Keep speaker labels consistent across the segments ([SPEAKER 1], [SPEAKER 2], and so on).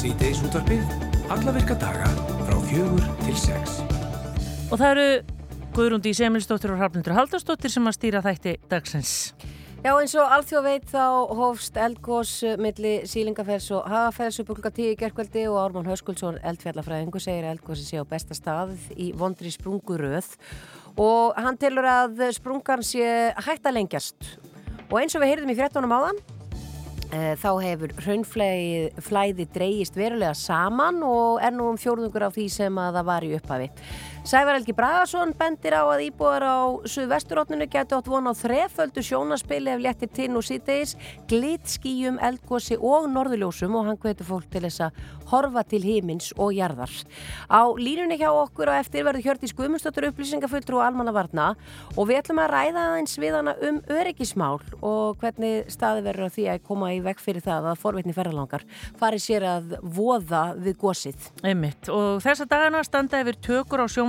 [SPEAKER 1] Sýteis útvarpið, alla virka daga frá fjögur til sex.
[SPEAKER 2] Og það eru Guðrúndi Semilsdóttir og Hrafnundur Haldarsdóttir sem að stýra þætti dagsins.
[SPEAKER 3] Já eins og alþjóð veit þá hófst eldgós milli sílingafærs og hafafærs upp klukka 10 gerkveldi og Ármann Höskuldsson eldfjallafræðingu segir að eldgósi sé á besta stað í vondri sprunguröð og hann tilur að sprungan sé hægt að lengjast og eins og við heyrðum í frettunum áðan þá hefur raunflæði dreyist verulega saman og er nú um fjórðungur af því sem að það var í upphafi. Sævar Elgi Bragarsson bendir á að íbúar á Suðvesturótninu getur átt von á þreföldu sjónaspili ef léttir tinn og síðdeis, glitskíum, eldgósi og norðuljósum og hann hvetur fólk til þess að horfa til hímins og jarðar. Á línunni hjá okkur á eftir verður hjört í skumustötur upplýsingafulltrú almannavarna og við ætlum að ræða aðeins við hana um öryggismál og hvernig staði verður á því að koma í vekk fyrir það að forvitni ferralangar fari sér að voða við gósið.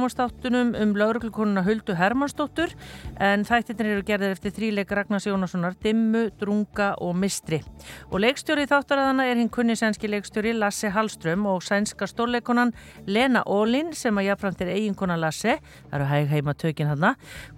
[SPEAKER 2] Sjónvastáttunum um lauruglukonuna Huldu Hermannsdóttur en þættirnir eru gerðir eftir þríleik Ragnars Jónassonar, Dimmu, Drunga og Mistri. Og leikstjóri þáttaraðana er hinn kunnisenski leikstjóri Lasse Hallström og sænska stórleikonan Lena Ólin sem að jafnframt er eiginkona Lasse, það eru hæg heima tökinn hann,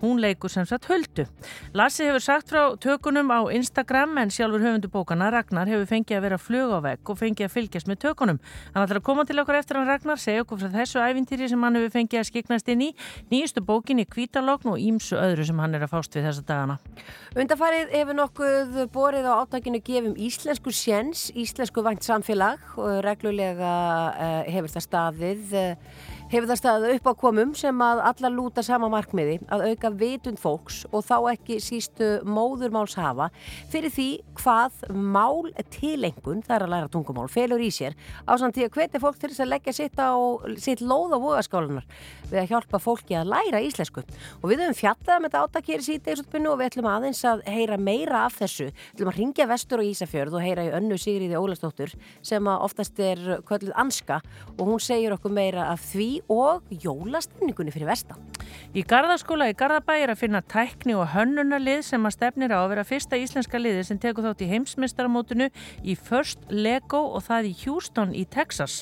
[SPEAKER 2] hún leikur sem sagt Huldu. Lasse hefur sagt frá tökunum á Instagram en sjálfur höfundu bókana Ragnar hefur fengið að vera flug á vegg og fengið að fylgjast með tökunum. Hann ætlar að koma til okkur eftir hann Ragnar, segja okkur frá þessu ævintýri sem hann hefur fengið að skiknast inn í nýjustu bókinni Kvítalogn og ímsu öðru sem hann er að fást við þessa dagana.
[SPEAKER 3] Undarfarið hefur nokkuð borið á áttakinu gefum íslensku sjens, íslensku vangt samfélag og reglulega uh, hefur það staðið uh, hefur það staðið upp á komum sem að alla lúta sama markmiði að auka vitund fólks og þá ekki sístu móðurmáls hafa fyrir því hvað mál tilengun, það er að læra tungumál, felur í sér á samt því að hvetja fólk til þess að leggja sitt, á, sitt lóð á vogaskálunar við að hjálpa fólki að læra íslensku. Og við höfum fjallað með þetta átakir í síðdegisutbunnu og við ætlum aðeins að heyra meira af þessu, við ætlum að ringja vestur á Ísafjörð og heyra í önnu Sigriði Ólastóttur sem oftast er kvölduð anska og hún segir okkur meira af því og jólastemningunni fyrir vestan.
[SPEAKER 2] Í Garðaskóla í Garðabæ er að finna tækni og hönnunarlið sem að stefnir á að vera fyrsta íslenska liði sem tekur þátt í heimsmyndstarmótunu í First Lego og það í Houston í Texas.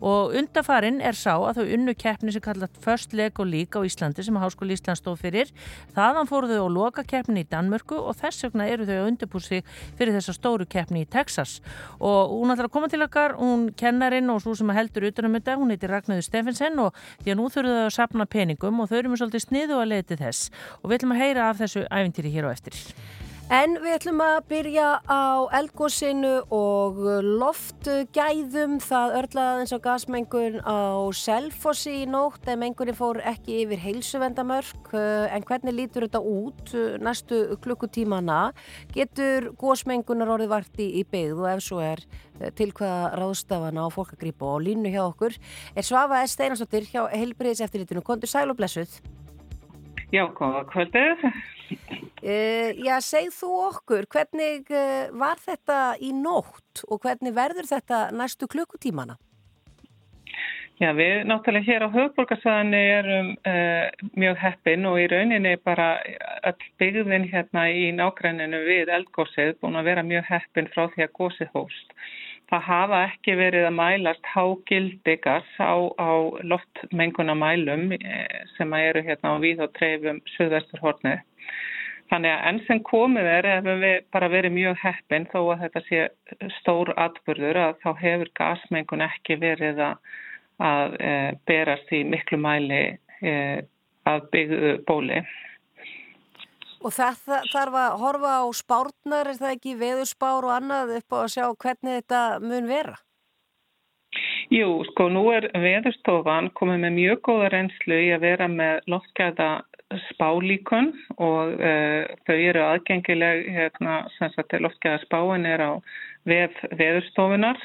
[SPEAKER 2] Og undafarin er sá að þau unnu keppni sem kallat First Lego League á Íslandi sem Háskóli Ísland stóð fyrir. Þaðan fóru þau á loka keppni í Danmörku og þess vegna eru þau að undirbúsi fyrir þessa stóru keppni í Texas. Og hún ætlar að koma til okkar, hún kennarin og svo sem heldur utanum þetta, hún heitir Ragnarður Steffensen og því að nú þurfum þau að sapna peningum og þau eru með svolítið sniðu að leiti þess og við ætlum að heyra af þessu æfintýri hér á eftir.
[SPEAKER 3] En við ætlum að byrja á eldgósinu og loftgæðum. Það örlaði eins og gasmengun á Selfossi í nótt en mengunin fór ekki yfir heilsuvendamörk. En hvernig lítur þetta út næstu klukkutímana? Getur gósmengunar orðið varti í byggð og ef svo er til hvaða ráðstafana á fólkagripa og línu hjá okkur er Svafa S. Steinastóttir hjá Helbriðis eftirlitinu. Kondur sæl og blessuð.
[SPEAKER 4] Já, góða kvöldið.
[SPEAKER 3] Uh, já, segð þú okkur, hvernig uh, var þetta í nótt og hvernig verður þetta næstu klukkutímana?
[SPEAKER 4] Já, við náttúrulega hér á höfborgarsæðinu erum uh, mjög heppin og í rauninni bara öll byggðin hérna í nágræninu við eldgósið búin að vera mjög heppin frá því að gósið hóst. Það hafa ekki verið að mælast hágildi gas á, á loftmengunamælum sem eru hérna á við og trefum söðvesturhornið. Þannig að enn sem komið er hefur við bara verið mjög heppin þó að þetta sé stór atbyrður að þá hefur gasmengun ekki verið að, að e, berast í miklu mæli e, að byggðu bóli.
[SPEAKER 3] Og það þarf að horfa á spárnar, er það ekki veðurspár og annað upp á að sjá hvernig þetta mun vera?
[SPEAKER 4] Jú, sko nú er veðurstofan komið með mjög góða reynslu í að vera með loftgæða spálíkun og uh, þau eru aðgengileg hérna, sem sagt, loftgæða spáin er á veð veðurstofunar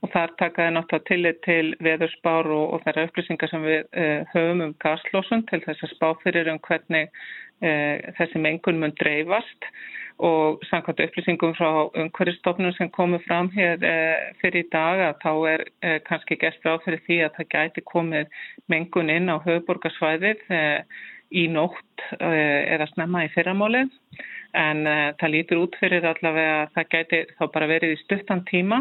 [SPEAKER 4] og þar takaði náttúrulega tillit til veðurspár og, og þær upplýsingar sem við uh, höfum um gaslósun til þess að spá fyrir um hvernig uh, þessi mengun mun dreifast. Og samkvæmt upplýsingum frá umhverjastofnum sem komið fram hér fyrir í dag að þá er kannski gert ráð fyrir því að það gæti komið mengun inn á höfuborgarsvæðið í nótt eh, eða snemma í fyrramáli en uh, það lítur út fyrir allavega að það gæti þá bara verið í stuttan tíma.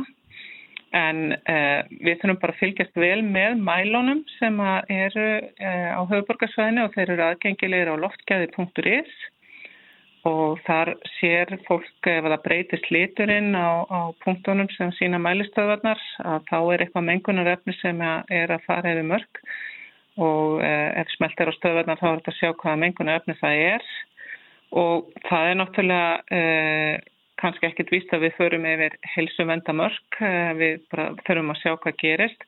[SPEAKER 4] En uh, við þurfum bara að fylgjast vel með mælunum sem eru á höfuborgarsvæðinu og þeir eru aðgengilegir á loftgæði.is og þar sér fólk ef það breytist liturinn á, á punktunum sem sína mælistöðvarnar að þá er eitthvað mengunaröfni sem er að fara yfir mörg og uh, ef smelt er á stöðvarnar þá er þetta að sjá hvaða mengunaröfni það er og það er náttúrulega kannski ekkert víst að við förum yfir helsum vendamörk, eh, við bara förum að sjá hvað gerist.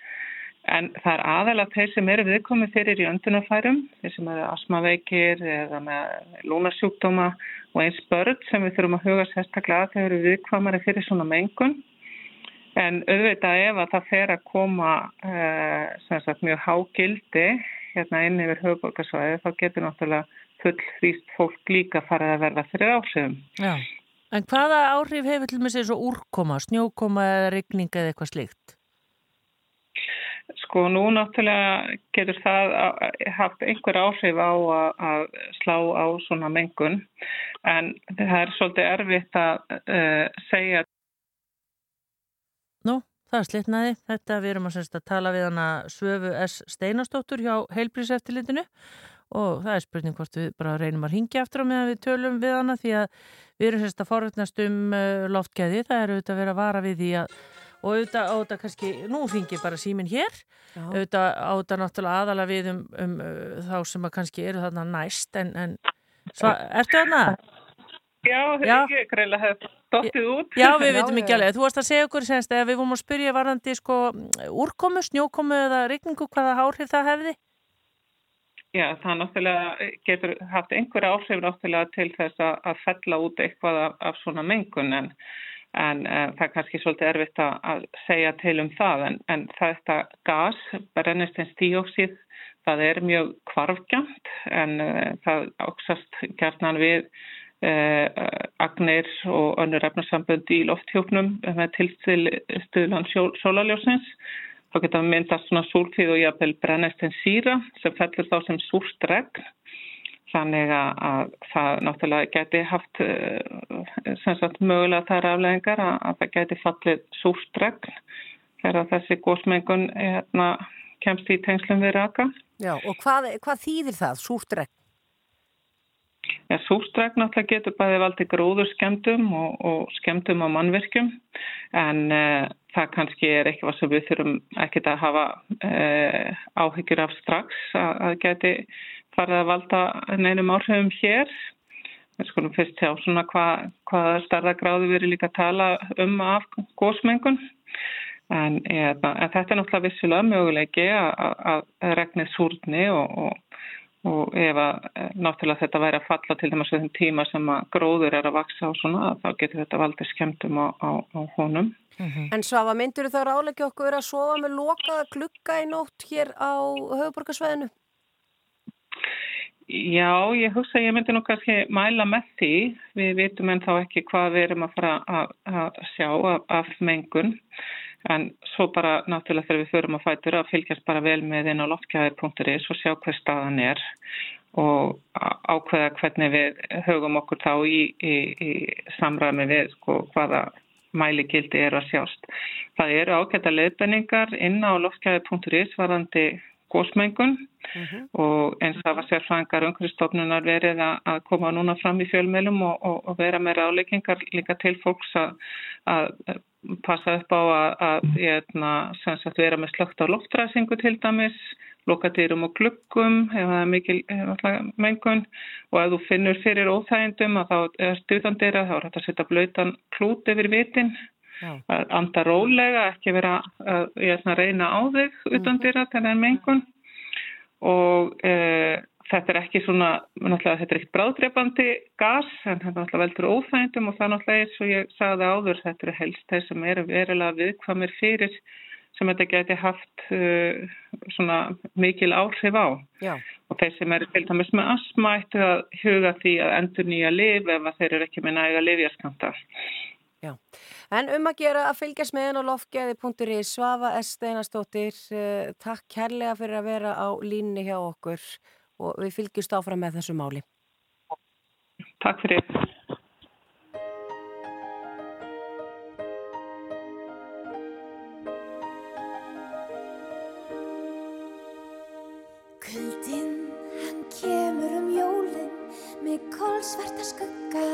[SPEAKER 4] En það er aðalega þeir sem eru viðkomið fyrir í öndunafærum, þeir sem eru asmaveikir eða með lúnarsjúkdóma og eins börn sem við þurfum að huga sérstaklega að þeir eru viðkvamari fyrir svona mengun. En auðvitað ef að það fer að koma uh, sagt, mjög hágildi hérna inn yfir höfuborgarsvæði þá getur náttúrulega full þrýst fólk líka farið að verða fyrir ásöfum.
[SPEAKER 2] Já. En hvaða áhrif hefur til með svo úrkoma, snjókoma eða regninga eða eitthvað slikt?
[SPEAKER 4] Sko nú náttúrulega getur það haft einhver áhrif á að slá á svona mengun en það er svolítið erfitt að uh, segja.
[SPEAKER 2] Nú, það slitnaði. Þetta við erum að, að tala við hana Svöfu S. Steinastóttur hjá heilbríseftilitinu og það er spurning hvort við bara reynum að ringja aftur á meðan við tölum við hana því að við erum sérst að forutnast um uh, loftgæði, það er auðvitað að vera að vara við því að og auðvitað áta kannski, nú ringir bara símin hér Já. auðvitað áta náttúrulega aðala við um, um uh, þá sem að kannski eru þarna næst en, en sva, ertu þarna?
[SPEAKER 4] Já, ég greiðlega hef dóttið út.
[SPEAKER 2] Já, við veitum ekki alveg. Þú varst að segja okkur semst að við vorum að spyrja varðandi sko úrkomu, snjókomu eða regningu hvaða hárið það hefði?
[SPEAKER 4] Já, það náttúrulega getur haft einhverja áhrif náttúrulega til þess að, að fella út eitthvað af, af svona mengun en, en uh, það er kannski svolítið erfitt að, segja til um það en, en þetta gas, brennistins díóksíð, það er mjög kvarfgjant en uh, það áksast gerðnan við agnir og önnur efnarsambund í lofthjóknum með tilstuðlan sólaljósins Þá geta myndast svona súrtíð og jáfnvel brennest en síra sem fellur þá sem súrt regn. Þannig að það náttúrulega geti haft eh, sagt, mögulega þær afleggingar að, að það geti fallið súrt regn þegar þessi gósmengun hérna, kemst í tengslum við raka.
[SPEAKER 3] Já, og hvað, hvað þýðir það, súrt regn?
[SPEAKER 4] Ja, sústræk náttúrulega getur bæði valdi gróður skemdum og, og skemdum á mannverkjum en uh, það kannski er eitthvað sem við þurfum ekkert að hafa uh, áhyggjur af strax að, að geti farið að valda neinum áhrifum hér. Við skulum fyrst sjá svona hvað hva starra gráði við erum líka að tala um af gósmengun en, en þetta er náttúrulega vissilega möguleiki að regnið súrni og, og og ef að eh, náttúrulega þetta væri að falla til þess að þeim tíma sem að gróður er að vaksa og svona þá getur þetta valdið skemmtum á, á, á honum.
[SPEAKER 3] Mm -hmm. En Svafa, myndur þá ráleiki okkur að sofa með lokaða klukka í nótt hér á höfuborgarsveðinu?
[SPEAKER 4] Já, ég hugsa að ég myndi nú kannski mæla með því. Við vitum en þá ekki hvað við erum að fara að, að sjá af, af mengun. En svo bara náttúrulega þegar við förum að fætur að fylgjast bara vel með inn á loftkjæðir.is og sjá hvað staðan er og ákveða hvernig við högum okkur þá í, í, í samræmi við sko, hvaða mæligildi er að sjást. Það eru ákveða leðbenningar inn á loftkjæðir.is varandi gósmengun uh mhm. -huh. og eins af að sérfræðingar umhverfstofnunar verið að koma núna fram í fjölmjölum og, og, og vera með ráleikingar líka til fólks að, að passa upp á að, að ég, na, sagt, vera með slögt á loftræsingu til dæmis, lokatýrum og glukkum ef það er mikil mengun. Og ef þú finnur fyrir óþægindum að þá er stuðandira þá er þetta að setja blöytan klút yfir vitin. Að anda rólega, ekki vera að, að reyna á þig utandira þegar það er mengun. Og e, þetta er ekki svona, náttúrulega þetta er ekki bráðdrepandi gas en þetta er náttúrulega veldur óþægndum og það er náttúrulega eins og ég sagði áður þetta eru helst þeir sem eru verilega viðkvamir fyrir sem þetta geti haft uh, svona mikil áhrif á Já. og þeir sem eru til dæmis með asma ættu að huga því að endur nýja liv ef þeir eru ekki með næga livjaskamta
[SPEAKER 3] Já, en um að gera að fylgjast með henn og lofgeði.ri Svafa S. Steinastóttir, uh, takk kærlega fyrir að vera á línni hjá okkur og við fylgjumst áfram með þessu máli.
[SPEAKER 4] Takk fyrir.
[SPEAKER 5] Kvöldinn hann kemur um jólinn með kólsvarta skugga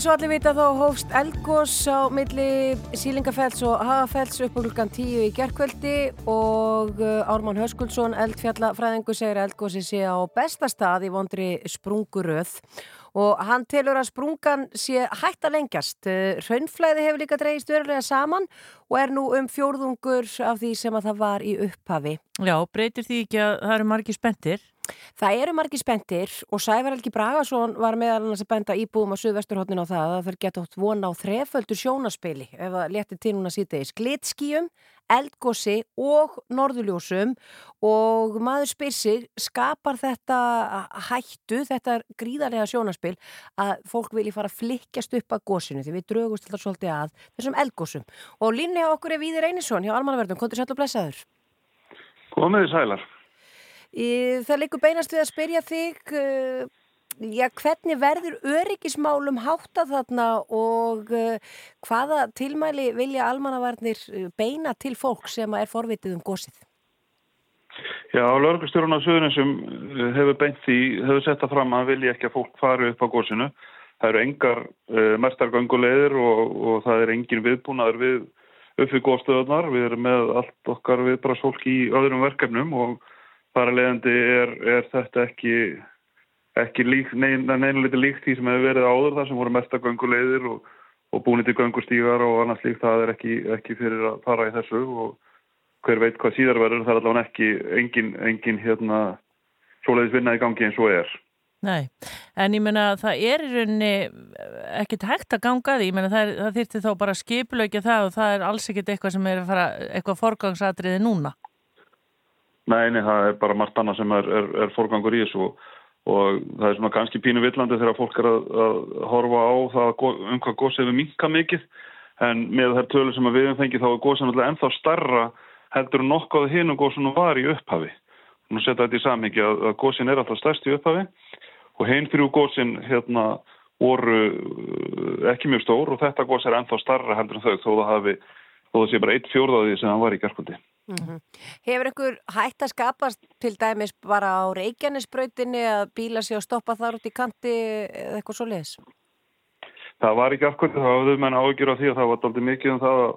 [SPEAKER 3] eins og allir vita þá hófst eldgós á milli Sílingafells og Hagafells upp á klukkan 10 í gerkvöldi og uh, Ármann Höskuldsson, eldfjallafræðingu, segir að eldgósi sé á besta stað í vondri sprunguröð og hann telur að sprungan sé hægt að lengjast. Raunflæði hefur líka dreigist verulega saman og er nú um fjórðungur af því sem að það var í upphafi.
[SPEAKER 2] Já, breytir því ekki að það eru margi spendir?
[SPEAKER 3] Það eru margir spendir og Sævar Helgi Bragason var meðal annars að benda íbúum á Suðvesturhóttinu á það að þeir geta átt vona á þreföldu sjónaspili ef það leti til núna síðdeis. Glitskíum, eldgósi og norðuljósum og maður spyr sig, skapar þetta hættu, þetta gríðarlega sjónaspil að fólk vilji fara að flikkjast upp að gósinu því við draugumst alltaf svolítið að þessum eldgósum. Og línni á okkur er Víðir Einarsson hjá Almannaverðum, kontur sætlu og blessaður.
[SPEAKER 6] Komiði sælar.
[SPEAKER 3] Það leikur beinast við að spyrja þig uh, já, hvernig verður öryggismálum hátta þarna og uh, hvaða tilmæli vilja almannavarnir beina til fólk sem er forvitið um gósið?
[SPEAKER 6] Já, laurugustjórun á Suðuninsum hefur beint því, hefur sett það fram að vilja ekki að fólk fari upp á gósinu. Það eru engar uh, mestargöngulegðir og, og það er engin viðbúnaður við uppfið góðstöðunar. Við erum með allt okkar viðbrasfólk í öðrum verkefnum og leiðandi er, er þetta ekki, ekki liti líkt því sem hefur verið áður þar sem voru mestargöngulegðir og, og búinir til göngustígar og annars líkt. Það er ekki, ekki fyrir að fara í þessu og hver veit hvað síðar verður það er allavega ekki engin, engin hérna svoleiðis vinna í gangi eins og er.
[SPEAKER 2] Nei, en ég menna að það er í rauninni ekkert hægt að ganga því, ég menna það, það þýrti þá bara skipulögja það og það er alls ekkert eitthvað sem er að fara, eitthvað forgangsatriði núna.
[SPEAKER 6] Nei, nei, það er bara margt annað sem er, er, er forgangur í þessu og, og það er svona kannski pínu villandi þegar fólk er að, að horfa á það um hvað gósið hefur minka mikið en með þær tölur sem við höfum fengið þá er gósið náttúrulega ennþá starra heldur nokkuð hinn og gósinu var í upphafi. Nú setja þetta í samhengi að, að gósin er alltaf stærst í upphafi og hinn þrjú gósin hérna voru uh, ekki mjög stór og þetta gós er ennþá starra heldur en þau þó það hafi, þó það sé bara eitt fjórðaði sem hann var í gerkvöldi.
[SPEAKER 3] Hefur einhver hætt að skapast til dæmis bara á Reykjanesbrautinni að bíla sig og stoppa þar út í kanti eða eitthvað svo leiðis?
[SPEAKER 6] Það var í gerkvöldi, það hafðu menn ágjur af því að það var aldrei mikið um það að,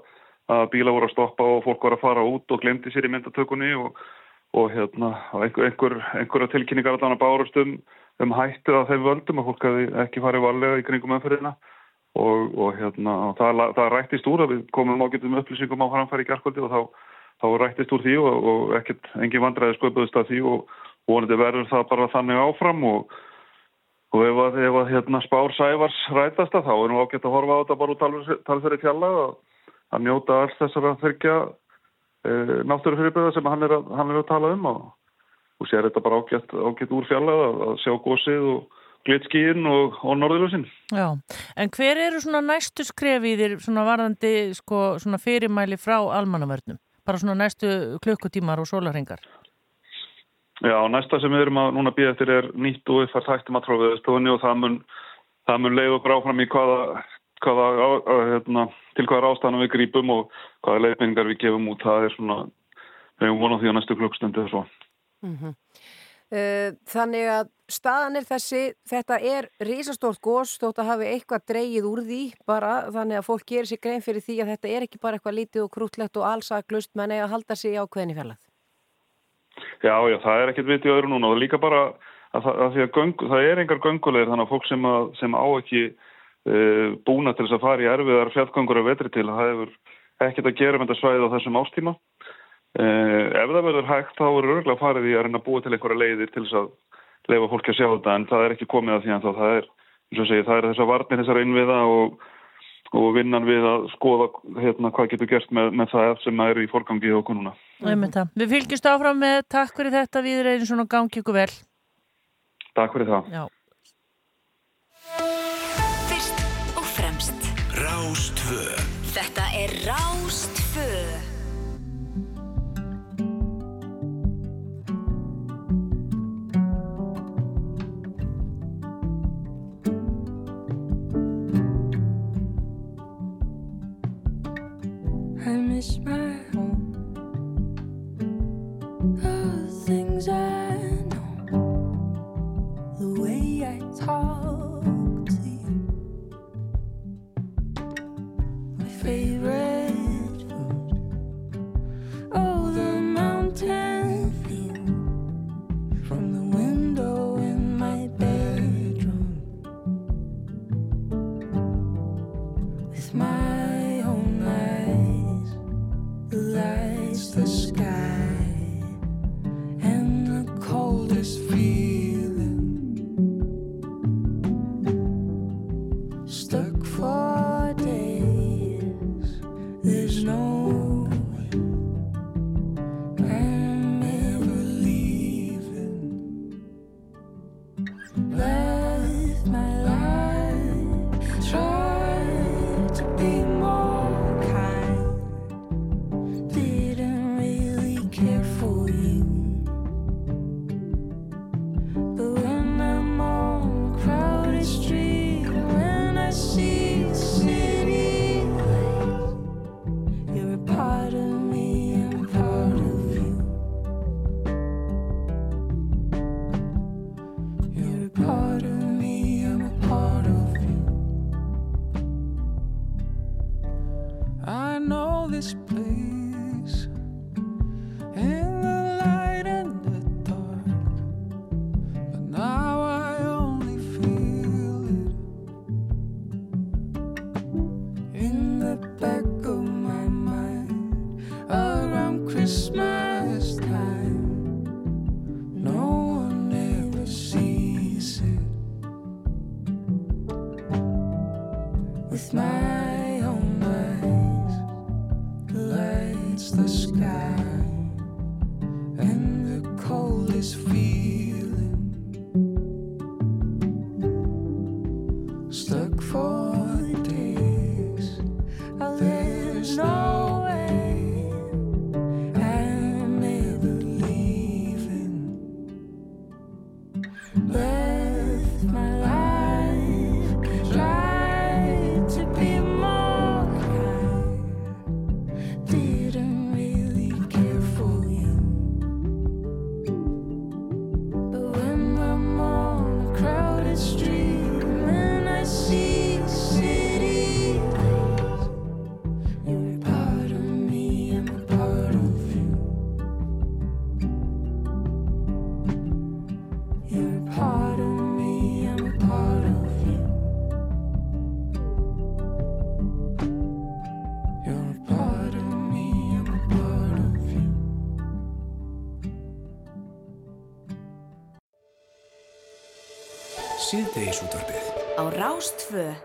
[SPEAKER 6] að bíla voru að stoppa og fólk voru að fara út og glemdi sér í myndatökunni og, og hérna og einhver, einhver, einhverja tilkynningar allan að bárust um, um hættu að þeim völdum að fólk hefði ekki farið varlega í kringum umferðina og, og hérna og það, það rættist úr að við komum ágætum upplýsingum á framfæri í gerkvöldi og þá, þá rættist úr því og, og ekkert engin vandræði sköpuðist að því og vonandi verður það bara þannig áfram og Og ef að, ef að hérna, spár sævars rætast að þá er nú ágætt að horfa á þetta bara úr talfæri fjalla að, að njóta alls þessar að þyrkja e, náttúrufyrirbyrða sem hann er, að, hann er að tala um og, og sér þetta bara ágætt, ágætt úr fjalla að, sjá gósið og glitskíin og, og norðurlösin.
[SPEAKER 2] Já, en hver eru svona næstu skref í þér svona varðandi sko, svona fyrirmæli frá almannavörnum? Bara svona næstu klukkutímar og sólarhengar?
[SPEAKER 6] Já, næsta sem við erum að núna býða eftir er nýtt og uppfært hættum að trófiðstofunni og það mun, það mun leið okkur áfram í hvaða, hvaða á, á, hérna, til hvaða ástæðanum við grípum og hvaða leiðbynningar við gefum út. Það er svona, við erum vonað því á næstu klukkstundu og svo.
[SPEAKER 3] Mm Þannig að staðan er þessi, þetta er risastórt gós þótt að hafi eitthvað dreyið úr því bara þannig að fólk gerir sér grein fyrir því að þetta er ekki bara eitthvað lítið og krútlegt og allsaklust menn eða halda sig í ákveðin í fjallað.
[SPEAKER 6] Já, já, það er ekkert vitið öðru núna og líka bara að, að, að göngu, það er engar göngulegir þannig að fólk sem, að, sem á ekki uh, búna til þess að fara í erfiðar fjallgöngur að vetri til, það hefur ekkert að gera með þetta svæðið á þessum ástíma. Uh, ef það verður hægt þá er örgulega farið í að reyna að búa til einhverja leiðir til þess að leifa fólki að sjá þetta en það er ekki komið að því að það er, eins og segi, það er þessar varnir, þessar innviða og, og vinnan við að skoða hérna, hvað getur gert með, með það sem er í forgangi í okkur núna.
[SPEAKER 2] Mm -hmm. Við fylgjumst áfram með takk fyrir þetta við erum svona gangi ykkur vel.
[SPEAKER 6] Takk fyrir það.
[SPEAKER 2] Já.
[SPEAKER 5] Miss my home. All the things I know, the way I talk know this place Würfel.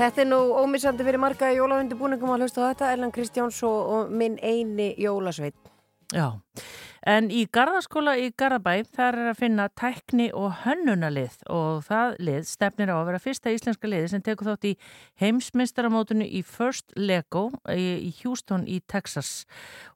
[SPEAKER 3] Þetta er nú ómissandi fyrir marga jólahundibúningum að hlusta á þetta, Erland Kristjáns og, og minn eini jólasveit.
[SPEAKER 2] Já, en í Garðaskóla í Garðabæ þar er að finna tækni og hönnunalið og það lið stefnir á að vera fyrsta íslenska liði sem tekur þátt í heimsmynstaramótunu í First Lego í, Houston í Texas.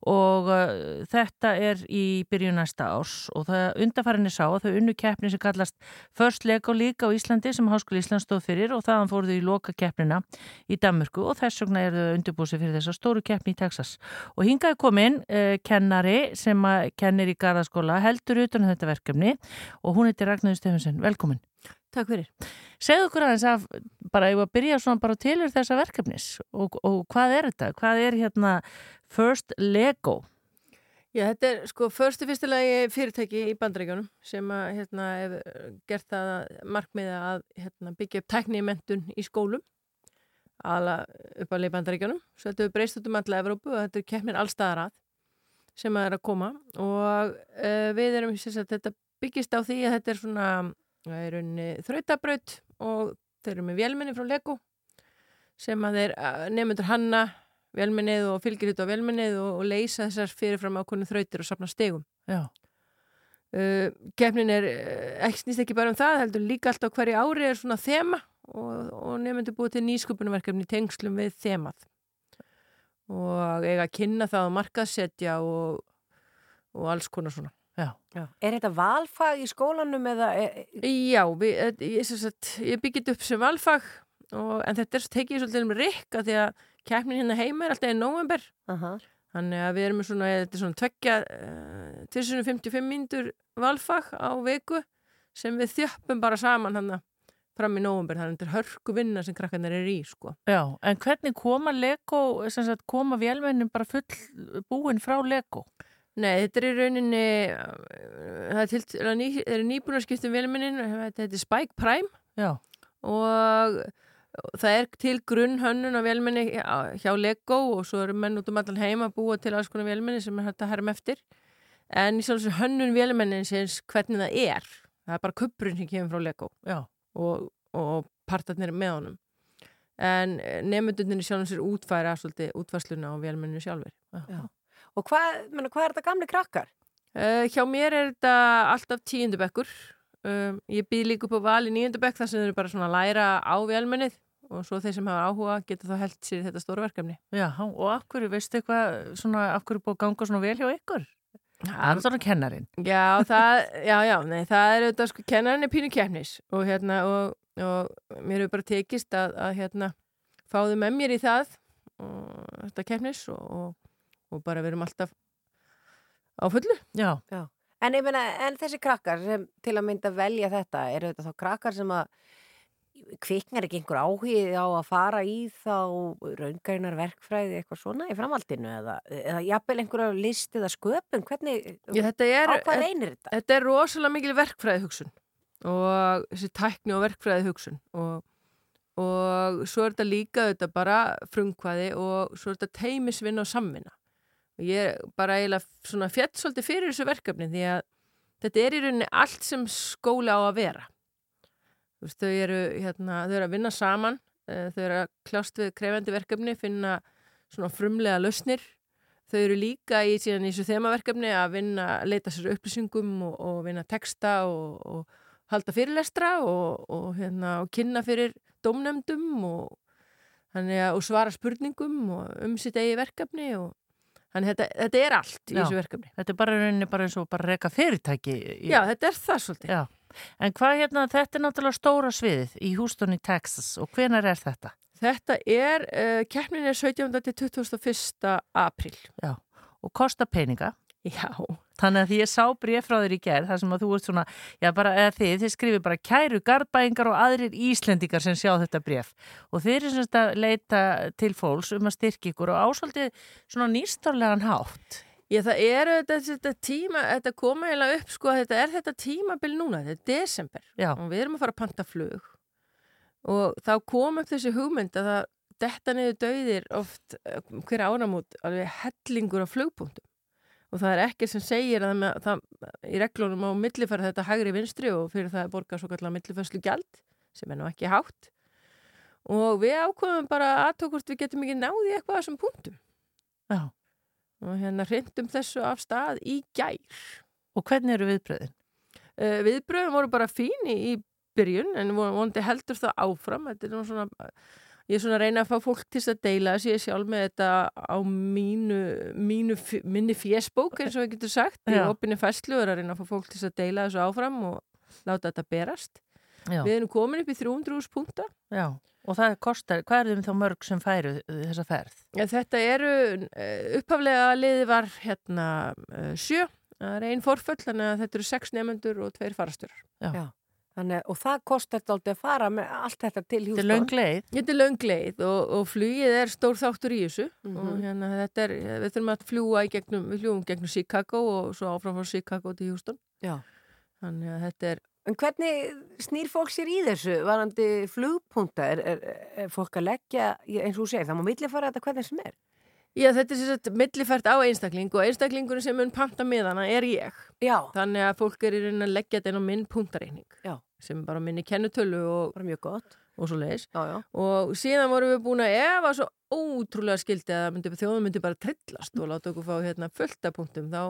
[SPEAKER 2] Og uh, þetta er í byrjun næsta árs og það undarfærinni sá að þau unnu keppni sem kallast First Lego líka á Íslandi sem Háskóli Íslands stóð fyrir og þaðan fóru þau í loka keppnina í Danmörku og þess vegna er þau undirbúsið fyrir þessa stóru keppni í Texas. Og hingaði komin uh, kennari sem að kennir í Garðaskóla heldur utan um þetta verkefni og hún heitir Ragnarður Stefansson, velkomin
[SPEAKER 3] Takk fyrir.
[SPEAKER 2] Segðu okkur aðeins að bara ég var að byrja svona bara tilur þessa verkefnis og, og hvað er þetta? Hvað er hérna First Lego?
[SPEAKER 7] Já, þetta er sko förstu fyrstulegi fyrirtæki í bandrækjunum sem að hérna hef gert það að markmiða að hérna, byggja upp tæknimentun í skólum ala upp að leið bandrækjunum svo þetta er breyst út um alla Evrópu og þetta er keppnir allstaðar að sem að er að koma og uh, við erum, sagt, þetta byggist á því að þetta er svona er unni þrautabraut og þeir eru með vélminni frá Lego sem að þeir uh, nefndur hanna vélminnið og fylgir hitt á vélminnið og, og leysa þessar fyrirfram ákvörnum þrautir og safna stegum. Uh, kefnin er ekki snýst ekki bara um það, heldur líka alltaf hverju ári er svona þema og, og nefndur búið til nýsköpunumverkefni í tengslum við þemað og eiga að kynna það og markaðsetja og, og alls konar svona.
[SPEAKER 2] Já.
[SPEAKER 3] Já. Er þetta valfag í skólanum eða... Er,
[SPEAKER 7] Já, við, eh, ég, sagt, ég byggit upp sem valfag og, en þetta er svo tekið svolítið um rikka því að keppnin hérna heima er alltaf í november
[SPEAKER 3] Aha.
[SPEAKER 7] þannig að við erum svona, þetta er svona tvekja uh, 1055 mínútur valfag á viku sem við þjöppum bara saman hann fram í november, þannig að þetta er hörku vinna sem krakkarnir er í, sko.
[SPEAKER 2] Já, en hvernig koma Lego, sem sagt, koma vélmennin bara full búin frá Lego?
[SPEAKER 7] Nei, þetta er í rauninni það er, er ný, er nýbúin að skipta um vélmennin, þetta er Spike Prime
[SPEAKER 2] Já.
[SPEAKER 7] og það er til grunn hönnun á vélmenni hjá Lego og svo eru menn út um allan heima að búa til alls konar vélmenni sem er hægt að herra eftir en í svona hönnun vélmennin séns hvernig það er það er bara kuppurinn sem kemur frá Lego
[SPEAKER 2] Já.
[SPEAKER 7] Og, og partarnir með honum en nefndunir sjálfum sér útfæra svolítið útfærsluna á vélmenninu sjálfur
[SPEAKER 3] Já. Og hvað, menna, hvað er þetta gamli krakkar?
[SPEAKER 7] Uh, hjá mér er þetta alltaf tíundabekkur um, ég býð líka upp á val í níundabekk þar sem þau eru bara svona að læra á vélmennið og svo þeir sem hafa áhuga geta þá held sér þetta stóra verkefni
[SPEAKER 2] Já, og akkur, veistu eitthvað svona, akkur er búið að ganga svona vel hjá ykkur? Svona kennarin
[SPEAKER 7] Já, það, já, já, nei, það er auðvitað sko, kennarinn er pínu keppnis og hérna, og, og mér hefur bara tekist að, að hérna, fáðu með mér í það og þetta keppnis og, og, og bara verum alltaf á fullu.
[SPEAKER 2] Já.
[SPEAKER 3] Já. En, ég meina, en þessi krakkar sem til að mynda velja þetta, eru þetta þá krakkar sem að kviknar ekki einhver áhugið á að fara í þá raungænar verkfræði eitthvað svona í framhaldinu eða, eða jafnvel einhverja list eða sköpun, hvernig,
[SPEAKER 7] Já, þetta er,
[SPEAKER 3] á hvað reynir þetta?
[SPEAKER 7] Þetta er rosalega mikil verkfræði hugsun og þessi tækni og verkfræði hugsun og, og svo er þetta líka þetta bara frumkvæði og svo er þetta teimisvinn og samvinna. Og ég er bara eiginlega svona fjett svolítið fyrir þessu verkefni því að þetta er í rauninni allt sem skóli á að vera veist, þau eru, hérna, þau eru að vinna saman, uh, þau eru að kljást við krefendi verkefni, finna svona frumlega lausnir. Þau eru líka í síðan í þessu þemaverkefni að vinna, leita sér upplýsingum og, og vinna texta og, og halda fyrirlestra og, og, hérna, og kynna fyrir dómnefndum og, þannig, að- og svara spurningum og um sitt eigi verkefni og þannig þetta, þetta er allt í
[SPEAKER 2] Já.
[SPEAKER 7] þessu verkefni.
[SPEAKER 2] Þetta er bara bara eins og bara reka fyrirtæki. Í,
[SPEAKER 7] Já, þetta er það svolítið.
[SPEAKER 2] Já. En hvað hérna, þetta er náttúrulega stóra sviðið í Houston í Texas og hvenar er þetta?
[SPEAKER 7] Þetta er, uh, keppnin er 17. til 21. apríl.
[SPEAKER 2] Já. Og kosta peninga.
[SPEAKER 7] Já.
[SPEAKER 2] Þannig að því ég sá bréf frá þér í gerð, þar sem að þú ert svona, já bara, þið, þið skrifir bara kæru gardbæingar og aðrir Íslendingar sem sjá þetta bréf. Og þið eru semst að leita til fólks um að styrkja ykkur og ásaldið svona nýstarlegan hátt.
[SPEAKER 7] Já, það er þetta, þetta tíma, þetta koma eiginlega upp, sko, að þetta er þetta tímabil núna, þetta er desember.
[SPEAKER 2] Já.
[SPEAKER 7] og við erum að fara að panta flug. Og þá kom upp þessi hugmynd að það detta niður dauðir oft eh, hver áramót alveg hellingur á flugpunktum. Og það er ekki sem segir að það, með, það í reglunum á millifæra þetta hægri vinstri og fyrir það borgað svo kallar millifærslu gjald sem er nú ekki hátt. Og við ákveðum bara aðtókvort við getum ekki náði eitthvað að þessum punktum.
[SPEAKER 2] Já.
[SPEAKER 7] Og hérna hrindum þessu af stað í gær.
[SPEAKER 2] Og hvernig eru viðbröðin?
[SPEAKER 7] Uh, viðbröðum voru bara fín í, í byrjun en vondi heldur það áfram. Þetta er svona, ég er svona að reyna að fá fólk til þess að deila þess ég er sjálf með þetta á mínu, mínu minni fjesbók eins og við getum sagt. Í
[SPEAKER 2] Já.
[SPEAKER 7] opinni fæslu er að reyna að fá fólk til þess að deila þessu áfram og láta þetta berast.
[SPEAKER 2] Já.
[SPEAKER 7] Við erum komin upp í 300 punta.
[SPEAKER 2] Já. Og það kostar, hvað er þeim þá mörg sem færu þessa ferð?
[SPEAKER 7] En þetta eru, uh, upphaflega liði var hérna uh, sjö, það er einn forföll, þannig að þetta eru sex nefnendur og tveir farastörar.
[SPEAKER 3] Já. Þannig, og það kostar þetta aldrei að fara með allt þetta til Hjústón.
[SPEAKER 2] Þetta er löng leið.
[SPEAKER 7] Þetta er löng leið og, og flugið er stór þáttur í þessu
[SPEAKER 3] Mhm.
[SPEAKER 7] og hérna þetta er, við þurfum að fljúa í gegnum, við fljúum gegnum Chicago og svo áfram frá Chicago til Houston.
[SPEAKER 3] Já.
[SPEAKER 7] Þannig að þetta er,
[SPEAKER 3] En hvernig snýr fólk sér í þessu varandi flugpunta? Er, er, er fólk að leggja, eins og þú segir, það má millifara þetta hvernig sem er?
[SPEAKER 7] já þetta er sagt millifært á einstakling og einstaklingur sem mun panta miðana er ég.
[SPEAKER 3] Já.
[SPEAKER 7] Þannig að fólk er í raunin að leggja þetta inn á minn puntareikning.
[SPEAKER 3] Já.
[SPEAKER 7] sem bara minni kennutölu og,
[SPEAKER 3] Bara mjög gott.
[SPEAKER 7] og svo leiðis
[SPEAKER 3] Já, já.
[SPEAKER 7] og síðan vorum við búin að efa svo ótrúlega skildi að myndi, þjóðum myndi bara trillast og láta okkur fá hérna fullt af punktum þá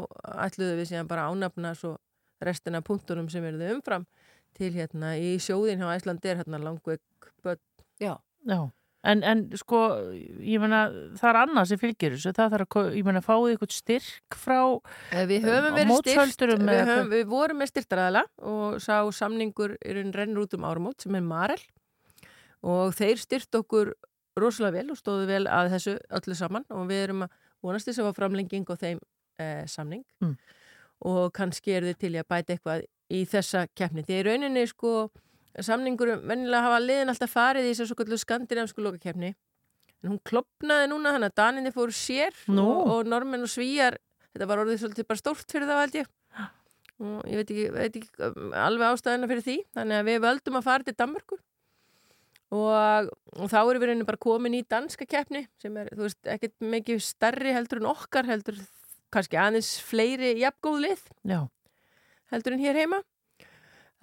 [SPEAKER 7] ætluðum við síðan bara að ánafna svo restina punktunum sem eru þau umfram til hérna í sjóðin hjá Æslandi er hérna langveik börn
[SPEAKER 3] Já.
[SPEAKER 2] Já, en, en sko, ég meina, það er annað sem fylgir þessu, það þarf að, ég meina, fáið eitthvað styrk frá,
[SPEAKER 7] Eh, Við höfum
[SPEAKER 2] Á
[SPEAKER 7] verið
[SPEAKER 2] mótshöldurum
[SPEAKER 7] við, höfum, við vorum með styrtaræðala og sá samningur er einn rennur út um áramót sem er Marel. Og þeir styrt okkur rosalega vel og stóðu vel að þessu öllu saman og við erum að vonast þess að framlenging á þeim eh, samning.
[SPEAKER 2] Mm.
[SPEAKER 7] Og kannski er þið til að bæta eitthvað í þessa keppni. Því í rauninni sko samningur vennilega hafa liðin alltaf farið í þessu skandinavsku lokakeppni en hún klopnaði núna þannig að Daninni fóru sér
[SPEAKER 2] Nú.
[SPEAKER 7] og, og normenn og svíjar þetta var orðið svolítið bara stórt fyrir þá held ég og ég veit ekki, veit ekki um, alveg ástæðina fyrir því þannig að við völdum að fara til Danmörku og, og þá erum við reyni bara komin í danska keppni sem er, þú veist, ekkert mikið starri heldur en okkar heldur kannski aðeins fleiri jafngóð lið
[SPEAKER 2] já,
[SPEAKER 7] heldur en hér heima.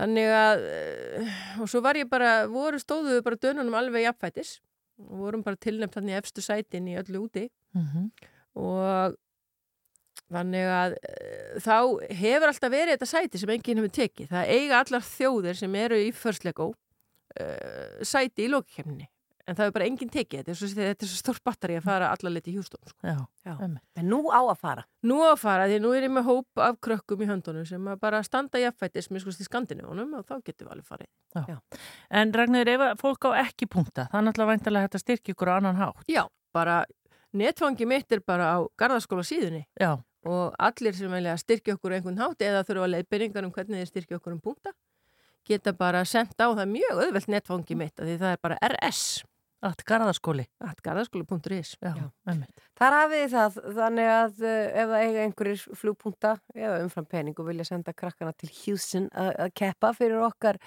[SPEAKER 7] Þannig að eh, og svo var ég bara, voru stóðu við bara dönunum alveg jafnfætis. Og vorum bara tilnefnt þannig efstu sætin í öllu úti.
[SPEAKER 2] Mm
[SPEAKER 7] og þannig að uh, þá hefur alltaf verið þetta sæti sem enginn hefur tekið. Það eiga allar þjóðir sem eru í First Lego uh, sæti í lókikemni en það hefur bara enginn tekið. Þetta er svo, þetta er svo stór batteri að fara allar liti í Hjústón. Sko.
[SPEAKER 2] já,
[SPEAKER 3] Já. En nú á að fara.
[SPEAKER 7] Nú á að fara því nú er ég með hóp af krökkum í höndunum sem að bara standa jafnfættis með skoðst í Skandinavíunum og þá getum við alveg farið.
[SPEAKER 2] En Ragnar, ef að fólk á ekki punkta, það er náttúrulega væntalega hægt að styrkja ykkur á annan hátt.
[SPEAKER 7] Já, bara netfangi mitt er bara á garðaskóla síðunni
[SPEAKER 2] Já,
[SPEAKER 7] og allir sem vilja styrkja okkur á einhvern hátt eða þurfa að leiðbyrningar um hvernig þeir styrkja okkur um punkta geta bara sendt á það mjög auðvelt netfangi mitt af því það er bara rs
[SPEAKER 2] allt garðaskóli.
[SPEAKER 7] garðaskóla.is
[SPEAKER 2] Já,
[SPEAKER 7] Já.
[SPEAKER 2] einmitt.
[SPEAKER 3] Þar hafið það, þannig að uh, ef það eiga einhverjir flugpunta eða umfram pening og vilja senda krakkana til Houston að keppa fyrir okkar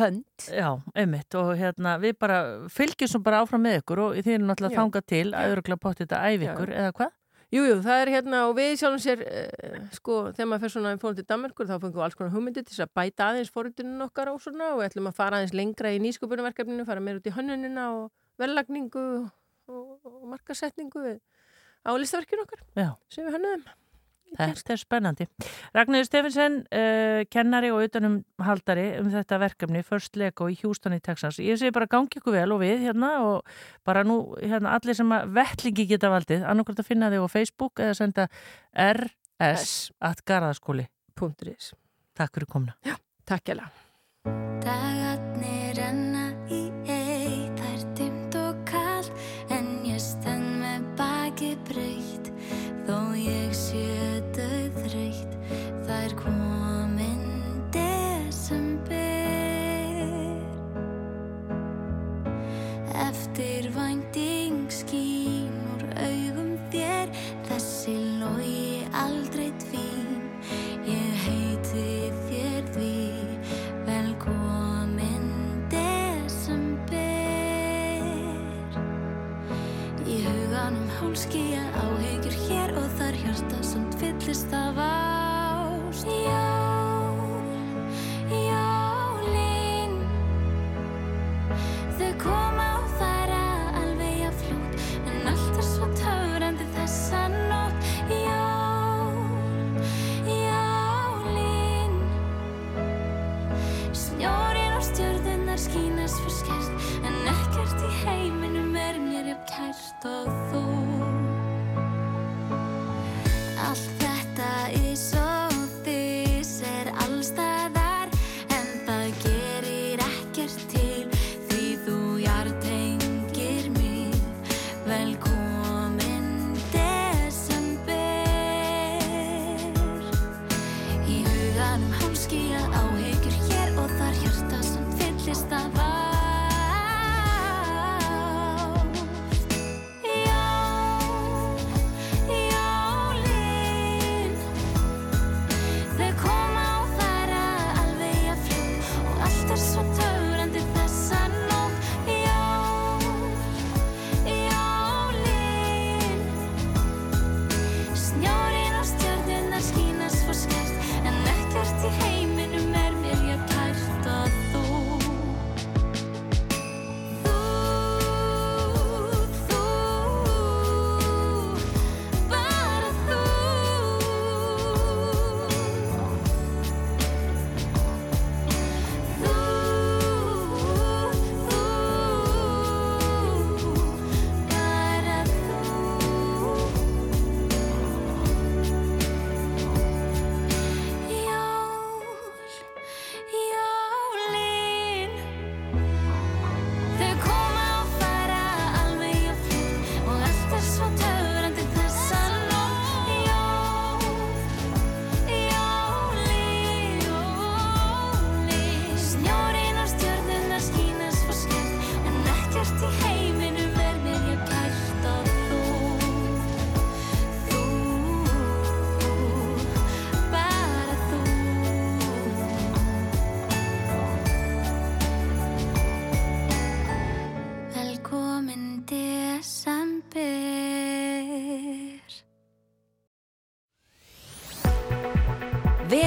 [SPEAKER 3] hönd.
[SPEAKER 2] Já, einmitt og hérna við bara fylgjum svo bara áfram með ykkur og þið erum náttúrulega þangað til að öruglega bótt þetta
[SPEAKER 7] Já.
[SPEAKER 2] ykkur eða hvað?
[SPEAKER 7] Jú, jú, það er hérna og við sjálfum sér uh, sko, þegar maður fer svona í fórum til Danmarkur þá fengum við alls konar hugmyndir til að bæta aðeins fórhundunum okkar og svona og við ætlum að fara aðeins lengra í nýsköpunarverkefninu, fara meir út í hönnunina og verðlagningu og, og markasetningu á listaverkinu okkar
[SPEAKER 2] Já.
[SPEAKER 7] sem við hönnuðum.
[SPEAKER 2] Þetta er spennandi. Ragnarður Stefinsen, uh, kennari og utanum haldari um þetta verkefni First Lego í Houston í Texas. Ég segi bara gangi ykkur vel og við hérna og bara nú hérna allir sem að vettlingi geta valdið, annarkvæmt að finna þig á Facebook eða senda rs at garðaskóli.
[SPEAKER 7] Punkturins.
[SPEAKER 2] Takk fyrir komna.
[SPEAKER 7] Takk hjá
[SPEAKER 5] Dagarnir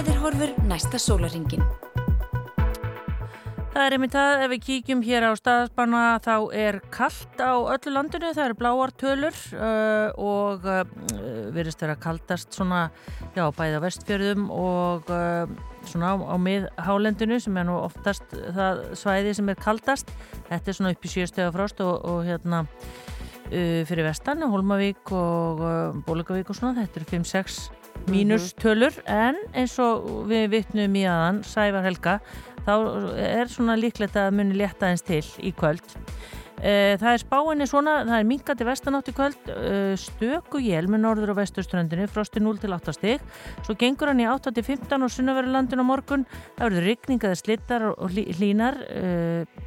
[SPEAKER 1] Veðurhorfur næsta sólaringin.
[SPEAKER 2] Það er einmitt það, ef við kíkjum hér á staðspanna þá er kallt á öllu landinu, það eru bláar tölur uh, og uh, verðist vera kaldast svona, já, bæði á vestfjörðum og uh, svona á, á miðhálendinu sem er nú oftast það svæði sem er kaldast. Þetta er svona upp í sjöstega frost og, og hérna uh, fyrir vestan, Holmavík og uh, Bólugavík og svona, þetta eru 5-6 mínus tölur en eins og við vittnum í aðan, Sævar Helga, þá er svona líklegt að muni létta eins til í kvöld. Eh, Það er spáinni svona, það er minkandi vestanátt í kvöld, eh, stöku jél með norður og vesturströndinu, frosti 0 til 8 stig, svo gengur hann í 8 til 15 og sunnaverulandin á morgun, það verður rigningaði slittar og hlí- hlínar,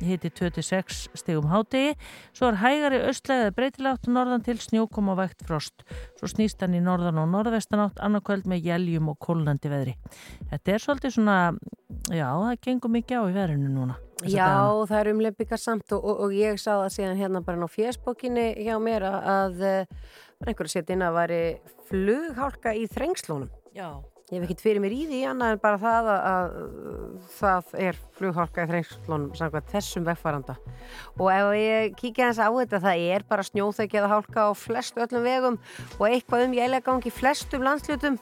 [SPEAKER 2] hiti 2 til 6 stigum hádegi, svo er hægari östlegaði breytilátt norðan til snjókum og vægt frost, svo snýst hann í norðan og norðvestanátt annarkvöld með jæljum og kólnandi veðri. Þetta er svolítið svona, já, það gengur mikið á í veðrinu núna.
[SPEAKER 3] Já,
[SPEAKER 2] dagana.
[SPEAKER 3] það er umleipingar samt og, og, og ég sá það síðan hérna bara á fjersbókinni hjá mér að, að eh, var einhver að að væri flughálka í þrengslónum.
[SPEAKER 2] Já.
[SPEAKER 3] Ég hef ekkert fyrir mér í því annað en bara það að, að það er flughálka í þrengslónum samkvæmt þessum vegfaranda. Og ef ég kíkja þess á þetta, það er bara snjóþekki eða hálka á flest öllum vegum og eitthvað um jælega gangi flestum landslutum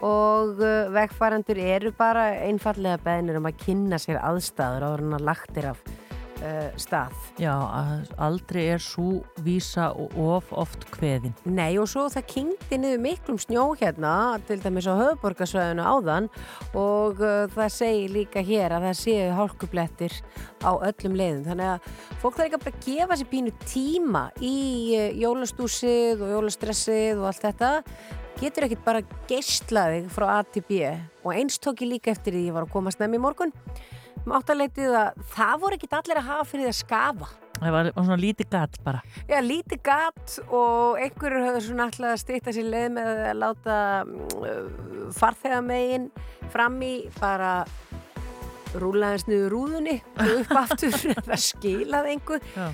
[SPEAKER 3] og uh, vegfarendur eru bara einfallega beðnir um að kynna sér aðstæður áður en að lagt er af uh, stað.
[SPEAKER 2] Já, aldrei er svo vísa og of oft kveðin.
[SPEAKER 3] Nei og svo það kynkti niður miklum snjó hérna, til dæmis á höfuborgarsvæðinu áðan og uh, það segir líka hér að það séu hálkublettir á öllum leiðum. Þannig að fólk þarf ekki að bara gefa sér pínu tíma í uh, jólastúsið og jólastressið og allt þetta. Getur ekkert bara geislaðið frá A til B og eins tók ég líka eftir því ég var að koma snemmi í morgun. Máttaleitið að það voru ekkert allir að hafa fyrir því að skafa.
[SPEAKER 2] Það var svona lítið gatt bara.
[SPEAKER 3] Já, lítið gatt og einhverjur höfðu svona alltaf að stýta sér leið með að láta uh, farþegamegin fram í bara rúlaðins niður rúðunni og upp aftur það skilaði einhver.
[SPEAKER 2] Já.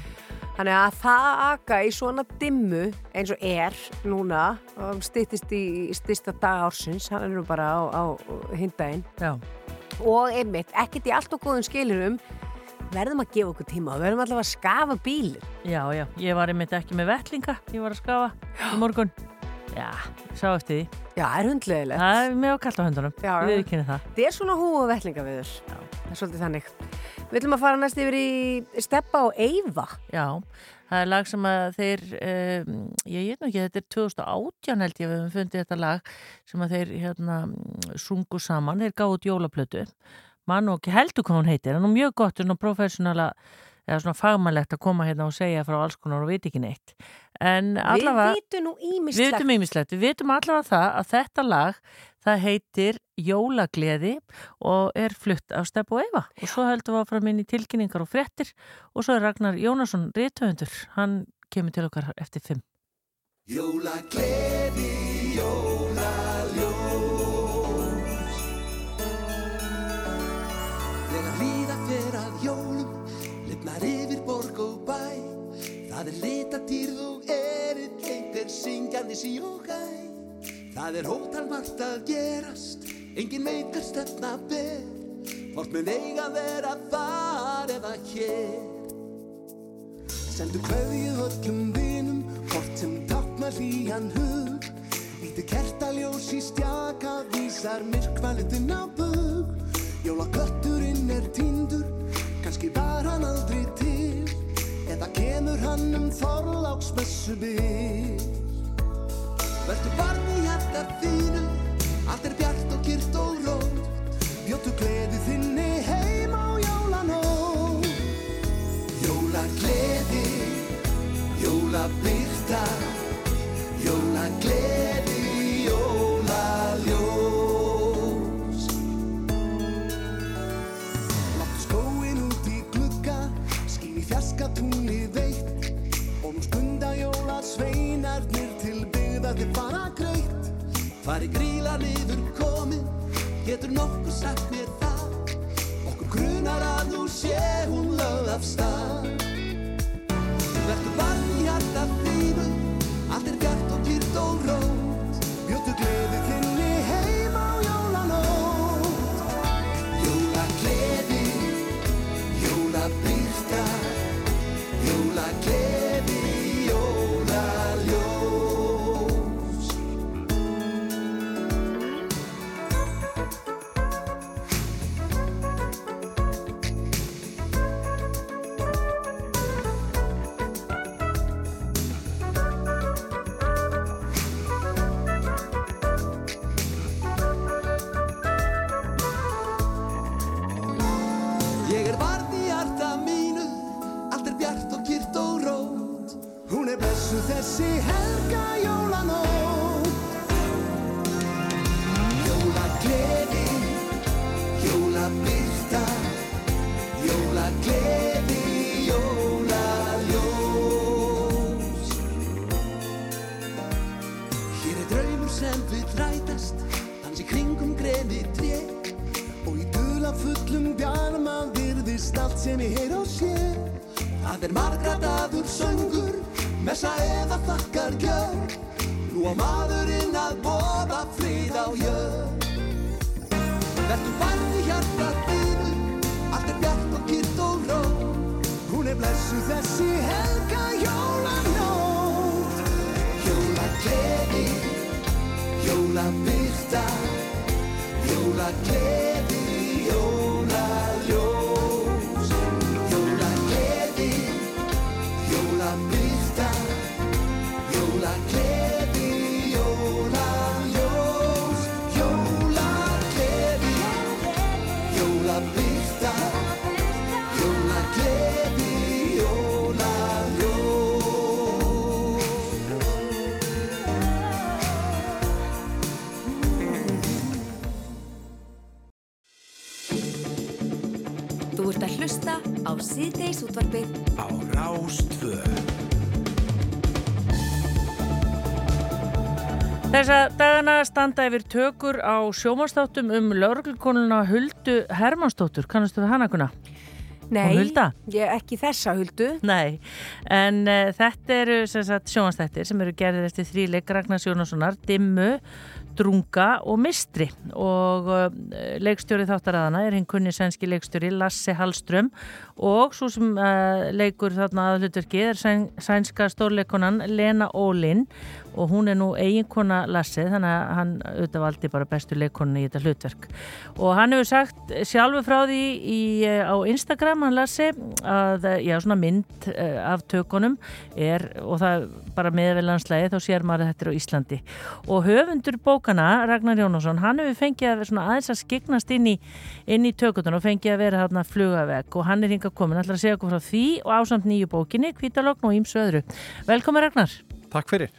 [SPEAKER 3] Þannig að það aka í svona dimmu eins og er núna og stýttist í styrsta dag ársins, hann er nú bara á, á hindaginn
[SPEAKER 2] Já.
[SPEAKER 3] og einmitt, ekkert í allt og góðum skilurum verðum að gefa okkur tíma og verðum allavega að skafa bílinn.
[SPEAKER 2] Já, já, ég var einmitt ekki með vettlinga, ég var að skafa í morgun. Já, sá eftir því.
[SPEAKER 3] Já, það er hundlegilegt.
[SPEAKER 2] Það er með að kalla höndunum,
[SPEAKER 3] Já, já.
[SPEAKER 2] við kynni það.
[SPEAKER 3] Þetta er svona hú og vettlinga við þur. Það er svolítið þannig. Við ætlum að fara næst yfir í Steppa og Eyva.
[SPEAKER 2] Já, það er lag sem að þeir, um, ég veit nú ekki, þetta er 2018 held ég við höfum fundið þetta lag sem að þeir hérna sungu saman, þeir gáðu út jólaplötu, mann og ekki heldur hvað hún heitir, en hún er mjög gott, svona professionala, eða svona fagmannlegt að koma hérna og segja frá alls konar og veit ekki neitt. En allavega...
[SPEAKER 3] Við vitum ímislegt.
[SPEAKER 2] við vitum allavega það að þetta lag, það heitir Jólagleði og er flutt af Stepp og Eva. Og svo höldum við áfram inn í tilkynningar og fréttir. Og svo er Ragnar Jónasson réttöfundur, hann kemur til okkar eftir fimm.
[SPEAKER 8] Jólagleði, jólaljós. Þegar líða fer að jólum Lifnar yfir borg og bæ. Það er litatýrð og erill Einhver syngjandi sí og gæ Það er hótal margt að gerast Engin meikar stefna ber. Hvort mun eiga vera þar eða hér? Sendu kveðið öllum vinum Hvort sem táknar hlýjan hug. Lítið kertaljós í stjaka Vísar myrkvælutin á bug. Jólakötturinn er týndur Kanski var hann aldrei til. Eða kemur hann um Þorláksmessu byr Vertu barn í hjarta þínu Allt er bjart og kyrrt og rót Bjóttu gleði þinni heim á jólanótt. Jólagleði, jólabyrta, jólagleði, jólaljós. Láttu skóin út í glugga, skín í fjarska tungli veitt. Og nú skunda jólasveinarnir til byggða þið fara greitt. Fari gríla niður komin, getur nokkuð sagt mér það? Okkur grunar að nú sé hún lögð af stað. Vertu barn í hjarta þínu. Allt er bjart á
[SPEAKER 9] síðdeis útvarpið
[SPEAKER 1] Á Rástvö
[SPEAKER 2] Þessa dagana standa yfir tökur á sjómanstáttum um lauruglukonuna Huldu Hermannsdóttur. Kannastu við hana kuna?
[SPEAKER 3] Nei,
[SPEAKER 2] Og
[SPEAKER 3] ekki þessa huldu.
[SPEAKER 2] Nei, en uh, þetta eru sjómanstættir sem eru gerðir eftir þríleik Ragnars Jónassonar, Dimmu, Drunga og Mistri. Og uh, leikstjóri þáttaræðana er hinn kunni sænski leikstjóri Lasse Hallström og svo sem uh, leikur þarna að hlutverki er sæn, sænska stórleikonan Lena Ólin. Og hún er nú eiginkona Lasse þannig að hann auðvitað valdi bara bestu leikonni í þetta hlutverk. Og hann hefur sagt sjálfur frá því í, eh, á Instagram hann Lasse að eh, já, svona mynd eh, af tökunum er og það bara meðvelanslægi þá sér maður að þetta er á Íslandi. Og höfundur bókana Ragnar Jónasson hann hefur fengið að svona aðeins að skiknast inn í, inn í tökutun og fengið að vera þarna flugavegg og hann er hinga komin ætlar að segja okkur frá því og ásamt nýju bókinni Kvítalogn og Ímsu öðru Velkomin Ragnar
[SPEAKER 10] Takk fyrir.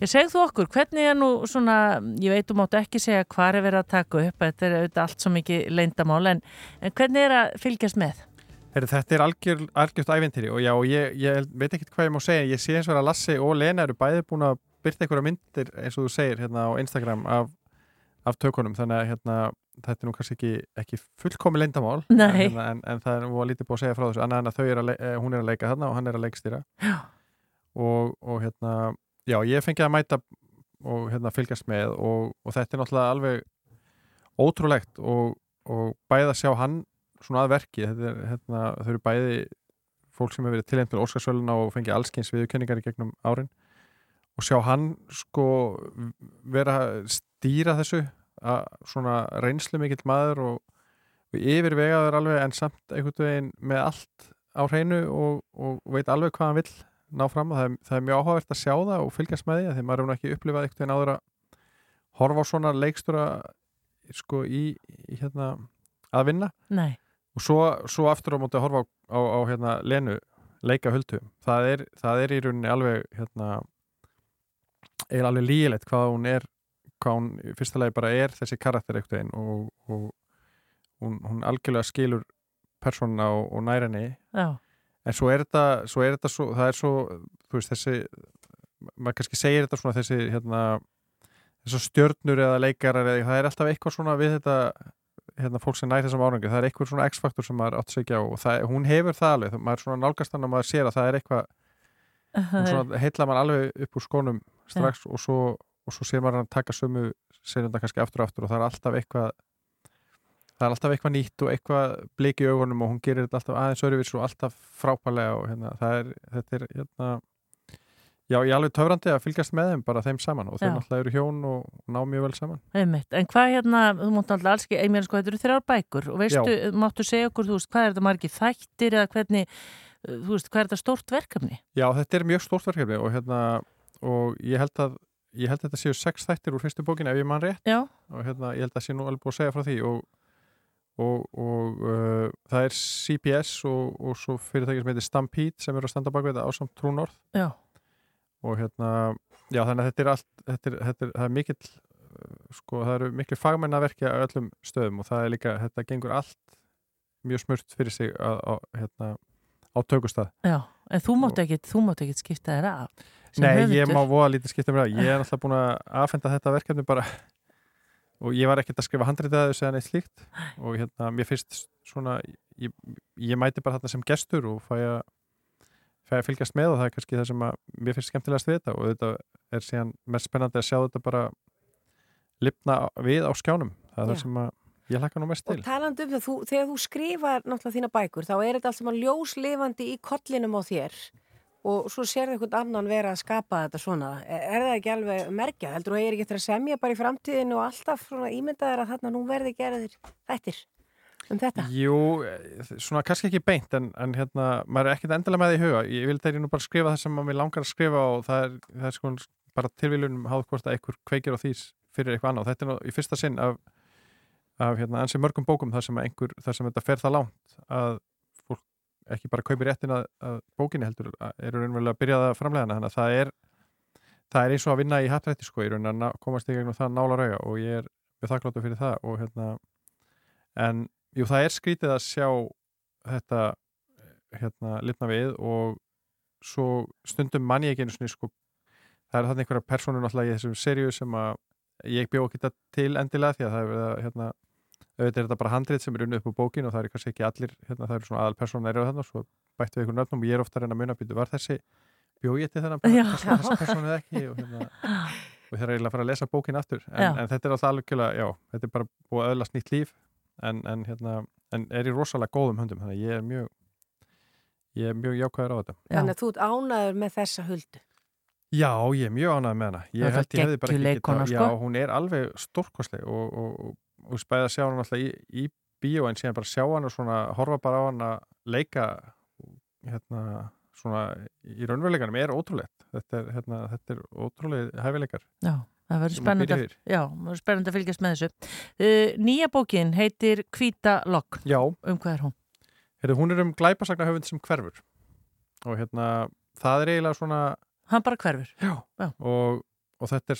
[SPEAKER 2] Ég segð þú okkur, hvernig er nú svona, ég veit þú máttu ekki segja hvað er verið að taka upp, þetta er auðvitað allt svo mikið leyndamál, en, en hvernig er að fylgjast með?
[SPEAKER 10] Heri, þetta er algjör, algjört ævintýri og já, ég, ég veit ekkert hvað ég má segja. Ég sé eins og að Lassi og Lena eru bæði búin að byrta einhverja myndir eins og þú segir hérna á Instagram af, af tökunum. Þannig að hérna, þetta er nú kannski ekki, ekki fullkomi leyndamál. En, hérna, en, en það er að lítið búið að segja frá þessu. Annað en að er að, le- eh, hún er að leika þarna og hann er að leikstýra. Og, og hérna, já, ég fengi að mæta og hérna fylgjast með og, og þetta er náttúrulega alveg ótrúlegt og, og bæði að sjá hann svona að verki þetta er, hérna, þau eru bæði fólk sem hefur verið tilhengd til Óskarsvöluna og fengið allskyns viðurkenningar í gegnum árin og sjá hann sko vera að stýra þessu að svona reynslu mikill maður og, yfirvegaður alveg en samt einhvern veginn með allt á hreinu og, og veit alveg hvað hann vill ná fram og það er, það er mjög áhugavert að sjá það og fylgjast með því að því maður nú ekki upplifað einhvern veginn áður að horfa á svona leikstura sko í, í hérna að vinna
[SPEAKER 2] Nei.
[SPEAKER 10] og svo, svo aftur á móti að horfa á, á, á hérna Lenu leika huldu það er, það er í rauninni alveg hérna eiginlega alveg lígilegt hvað hún er hvað hún fyrsta lagi bara er þessi karakter einhvern veginn og, og hún, hún algjörlega skilur persónuna og, og nærinni en svo er þetta, svo er þetta svo, það er svo, þú veist, þessi maður kannski segir þetta svona þessi hérna, þessu stjörnur eða leikarar eða það er alltaf eitthvað svona við þetta hérna, fólk sem nær þessum árangi, það er eitthvað svona x-faktor sem maður átt á og það, hún hefur það alveg, maður svona nálgast hann að maður sér að það er eitthvað hún svona heilla mann alveg upp úr skónum strax og svo, og svo sér maður hann taka sömu serjunda kannski aftur og aftur og það er alltaf eitthvað það er alltaf eitthvað nýtt og eitthvað blik í augunum og hún gerir þetta alltaf aðeins öruvis og alltaf frábælega og hérna, það er, þetta er hérna, já, ég er alveg töfrandi að fylgjast með þeim bara þeim saman og þeir
[SPEAKER 2] Já.
[SPEAKER 10] náttúrulega eru hjón og, ná mjög vel saman
[SPEAKER 2] Einmitt. En hvað hérna, þú mátt alltaf alls ekki, meina sko, þetta eru þrjár bækur og veistu, máttu segja okkur, þú veist, hvað er þetta margir þættir eða hvernig, þú veist, hvað er þetta stórt verkefni?
[SPEAKER 10] Já, þetta er mjög stórt verkefni og hérna, og ég held að ég held að þetta séu sex þættir úr fyrstu bókinu ef ég mann rétt
[SPEAKER 2] Já.
[SPEAKER 10] og hérna, ég held að sé nú alveg búið að segja frá því og, og, og uh, það er CPS og, og svo fyrirtæki sem heitir Stampede sem eru að standa bak við þetta ásamt True North
[SPEAKER 2] Já.
[SPEAKER 10] og hérna, já þannig að þetta er allt þetta er, þetta er, það er mikill sko, það eru miklu fagmenn að verkja á öllum stöðum og það er líka, þetta gengur allt mjög smurt fyrir sig að, á, hérna, á tökustað.
[SPEAKER 2] Já, en þú mátt ekki, ekki skipta þér af
[SPEAKER 10] Nei, ég
[SPEAKER 2] höfundur.
[SPEAKER 10] má voða lítið skipta mér að ég er náttúrulega búin að aðfenda þetta verkefni bara. Og ég var ekkert að skrifa handritið að þessu eða neitt slíkt. Og hérna, mér finnst svona ég, ég mæti bara þarna sem gestur og fæ að fæ að fylgjast með og það er kannski það sem að mér finnst skemmtilegast við þetta. Og þetta er síðan mest spennandi að sjá þetta bara lifna við á skjánum. Það er
[SPEAKER 3] Já.
[SPEAKER 10] það sem að ég hlakka nú mest til
[SPEAKER 3] Og talandi um það, þú, þegar þú skrifar náttúrulega þína bækur, þá er þetta allt saman ljóslifandi í kollinum á þér og svo sérðu einhvern annan vera að skapa þetta svona. Er, er það ekki alveg merkja? Heldur þú að ég er ekki eftir að semja bara í framtíðinu og alltaf svona ímyndaðir að þarna nú verði gerðir þættir um þetta?
[SPEAKER 10] Jú, eh, svona kannski ekki beint en, en hérna, maður er ekkert endilega með það í huga ég vil þeirri nú bara skrifa það sem maður langar að skrifa og það er, það er sko bara tilvílunum háð hvort að einhver kveikir á þýs fyrir eitthvað annað. Þetta er nú í fyrsta sinn af, af hérna, ansi mörgum bókum þar sem, einhver, þar sem þetta fer það langt að fólk ekki bara kaupir réttin að, að bókinni heldur eru raunverulega að byrja það framlegana þannig að það er það er eins og að vinna í hattrætti sko í raunin að komast í gegnum það nála rauga og ég er þakkláttu fyrir það og hérna en jú það er skrítið að sjá þetta hérna litna við og svo stundum mann ég ekki einu sinni sko það er þarna einhverja persónur náttúrulega í þessum seríu sem að ég bjó ekki þetta til endilega því að það er verið að hérna auðvitað er þetta bara handrið sem er unnið upp á bókin og það er kannski ekki allir, hérna það eru svona aðal þarna og svo bættu við einhvern nöfnum og ég er ofta að reyna að muna býtu, var þessi bjó ég til þennan
[SPEAKER 2] Já.
[SPEAKER 10] þessa persónu eða ekki og hérna og það er eiginlega að fara að lesa bókin aftur en,
[SPEAKER 2] Já.
[SPEAKER 10] en þetta er alltaf alveg, já, þetta er bara búið að öðlast nýtt líf en, en hérna, en er í rosalega góðum höndum þannig að ég er mjög ég er mjög jákvæður á þetta
[SPEAKER 3] Þannig að þú ert ánæður með þessa huldu.
[SPEAKER 10] Já, ég er mjög ánægð með hana. Ég held ég hefði bara ekki getað-
[SPEAKER 2] sko.
[SPEAKER 10] Já, hún er alveg stórkostleg og, og, og, og spæði að sjá hann alltaf í, í bíó en síðan bara sjá hann og svona horfa bara á hann að leika hérna svona í raunveruleikanum er ótrúlegt. Þetta er, hérna, þetta er ótrúlega hæfileikar.
[SPEAKER 2] Já, það verður
[SPEAKER 10] býr
[SPEAKER 2] að- fylgjast með þessu. Uh, nýja bókin heitir Hvíta Lokk.
[SPEAKER 10] Já.
[SPEAKER 2] Um hvað er hún?
[SPEAKER 10] Heyrðu, hún er um glæpasagna höfund sem hverfur og hérna, það er eiginlega svona
[SPEAKER 2] Hann bara hverfur.
[SPEAKER 10] Já.
[SPEAKER 2] Já.
[SPEAKER 10] Og, og þetta er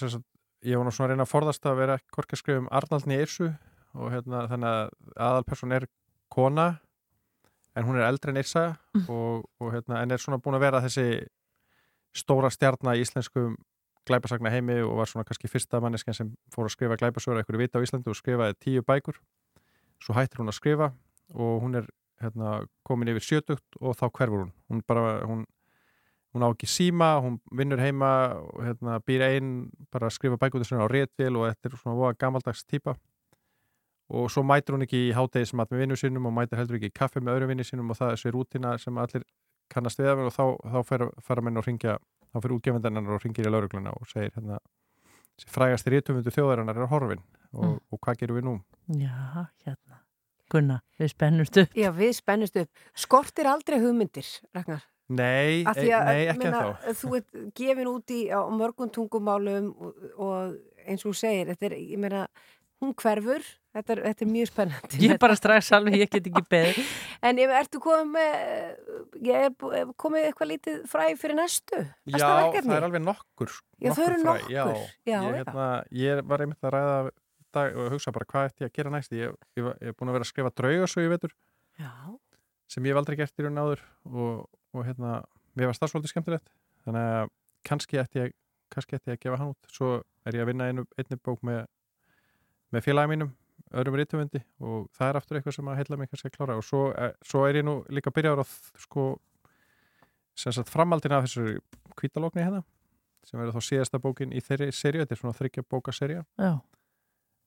[SPEAKER 10] ég var nú svona að reyna að forðast að vera hvorki að skrifa um Arnaldni Irsu og hérna, þannig að aðalperson er kona en hún er eldri en Irsa og, og hérna, en er svona búin að vera þessi stóra stjarnar í íslenskum glæpasagna heimi og var svona kannski fyrsta manneskjan sem fór að skrifa glæpasögur eitthvað vita á Íslandi og skrifaði tíu bækur. Svo hættir hún að skrifa og hún er hérna, komin yfir sjötugt og þá hverfur hún. Hún, bara, hún, hún á ekki síma hún vinnur heima og hérna, býr einn bara að skrifa bækur á réttil og þetta er svona voða gamaldags típa og svo mætir hún ekki í hátegismat með vinnu sínum og mætir heldur ekki í kaffi með öðrum vinnu sínum og það er þessi rútina sem allir kannast við af og þá, þá fer, fara menn og ringja þá fyrir útgefundarinnar og ringir í laurugluna og segir hérna þessi frægasti rítumundu þjóðarinnar er horfin og,
[SPEAKER 2] Mm.
[SPEAKER 10] og hvað gerum við nú?
[SPEAKER 2] Já, hérna. Gunna, við spennumst upp.
[SPEAKER 3] Já, við spennust upp. Skortir aldrei hugmyndir, Ragnar?
[SPEAKER 10] Nei, e,
[SPEAKER 3] að,
[SPEAKER 10] nei ekki
[SPEAKER 3] meina,
[SPEAKER 10] ennþá
[SPEAKER 3] Þú ert gefin út í á mörgum tungumálum og, og eins og þú segir, þetta er, ég meina, hún hverfur, þetta er, þetta er mjög spennandi.
[SPEAKER 2] Ég er bara strax alveg, ég get ekki beðið.
[SPEAKER 3] En ertu komið með, ég er komið eitthvað lítið fræ fyrir næstu?
[SPEAKER 10] Já, það er alveg nokkur
[SPEAKER 3] Já, þau eru nokkur.
[SPEAKER 10] Já,
[SPEAKER 3] Já,
[SPEAKER 10] ég,
[SPEAKER 3] já.
[SPEAKER 10] hérna, ég var einmitt að ræða dag og hugsa bara hvað ætti ég að gera næst ég, er búin að vera að skrifa draugasögu í vetur
[SPEAKER 3] Já.
[SPEAKER 10] sem ég hef aldrei gert í raun áður og, og hérna, mér var það svolítið skemmtilegt þannig að kannski ætti ég kannski ætti ég að gefa hann út. Svo er ég að vinna einu, einni bók með með félagi mínum, öðrum rítuvendi og það er aftur eitthvað sem að heilla mig kannski að klára. Og svo, eh, svo er ég nú líka byrjaður á sko framaldina af þessu kvítalókni hérna sem verður þá síðasta bókin í þeirri serju, þetta er svona þryggja bókaserja
[SPEAKER 2] Já.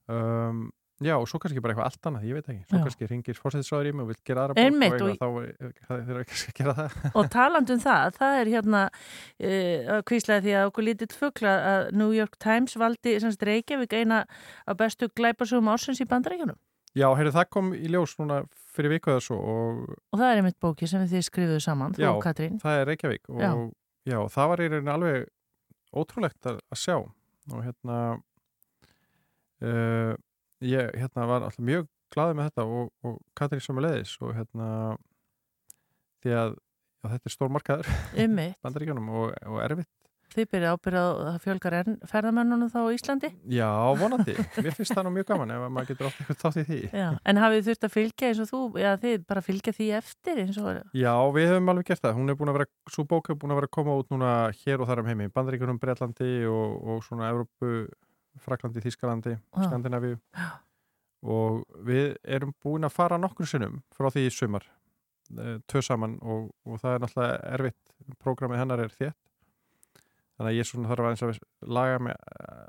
[SPEAKER 10] um, Já, og svo kannski bara eitthvað allt annað, ég veit ekki svo
[SPEAKER 2] Já.
[SPEAKER 10] kannski ringir fórsættisráður í mig og vil gera aðra bók og
[SPEAKER 2] og
[SPEAKER 10] þá er- það er kannski að gera það
[SPEAKER 2] Og talandum það, það er hérna uh, kvíslega því að okkur lítið fugla að New York Times valdi semst Reykjavík eina af bestu glæparsugum ársins í bandaríkjunum.
[SPEAKER 10] Já, heyrðu, það kom í ljós núna fyrir viku eða svo og
[SPEAKER 2] Og það er einmitt bóki sem þið skrifuðu saman,
[SPEAKER 10] já, það er Reykjavík og
[SPEAKER 2] Já.
[SPEAKER 10] já. það var í rauninni alveg ótrúlegt að, að sjá og hérna uh, ég hérna var alltaf mjög glaðið með þetta og, og Katrín sem er leiðis og hérna því að já, þetta er stór markaður
[SPEAKER 2] Einmitt.
[SPEAKER 10] bandaríkjunum og, og erfitt
[SPEAKER 2] þið byrja ábyrða að það fjölgar enn ferðamennunum þá í Íslandi?
[SPEAKER 10] Já, vonandi. Mér finnst það nú mjög gaman ef maður getur ofta eitthvað þátt í því.
[SPEAKER 2] Já, en hafið þurft að fylgja eins og þú, já þið bara fylgja því eftir eins og
[SPEAKER 10] Já, við höfum alveg gert það. Hún er búin að vera, svo bók er búin að vera að koma út núna hér og þar um heimi. Bandaríkunum, Breitlandi og, og svona Evrópu, Fraklandi, Þískalandi,
[SPEAKER 2] Já.
[SPEAKER 10] Skandinavíu. Og við erum búin að fara nokkur sinnum frá því í sumar, eh, tvö saman og, og það er náttúrulega erfitt. Prógramið hennar er þétt. Þannig að ég svona þarf aðeins að laga mig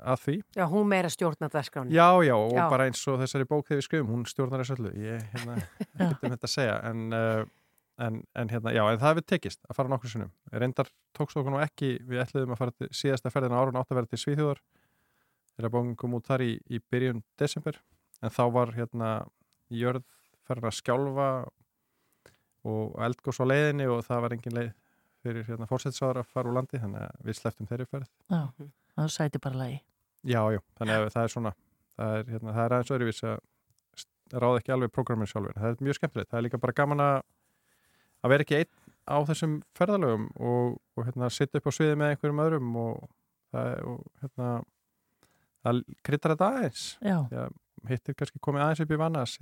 [SPEAKER 10] að því.
[SPEAKER 3] Já, hún meira stjórnat verskráni.
[SPEAKER 10] Já, já, og
[SPEAKER 3] Já.
[SPEAKER 10] bara eins og þessari bók þegar við skrifum, hún stjórnar þessu öllu. Ég, hérna, getum þetta að segja, en, uh, en, en hérna, já, en það hefur tekist að fara nokkur sinnum. Reyndar tókst okkur nú ekki, við ætluðum að fara til síðasta ferðina árun átt að vera til Svíþjóðar, þegar bókin kom út þar í, í byrjun desember, en þá var hérna jörð farin að skjálfa og eldgós á leiðinni og það var engin leið fyrir hérna fórsetsáður að fara úr landi, þannig að við sleftum þeirri ferð.
[SPEAKER 2] Já, það sæti bara lagi.
[SPEAKER 10] Já, já, þannig að það er svona það er, hérna, það er aðeins öðruvís að ráða ekki alveg prógramin sjálfur það er mjög skemmtilegt, það er líka bara gaman að að vera ekki einn á þessum ferðalögum og, og hérna, sitta upp á sviði með einhverjum öðrum og, það, og hérna það kryttar þetta aðeins
[SPEAKER 2] Já.
[SPEAKER 10] Hittir kannski komið aðeins upp í vana að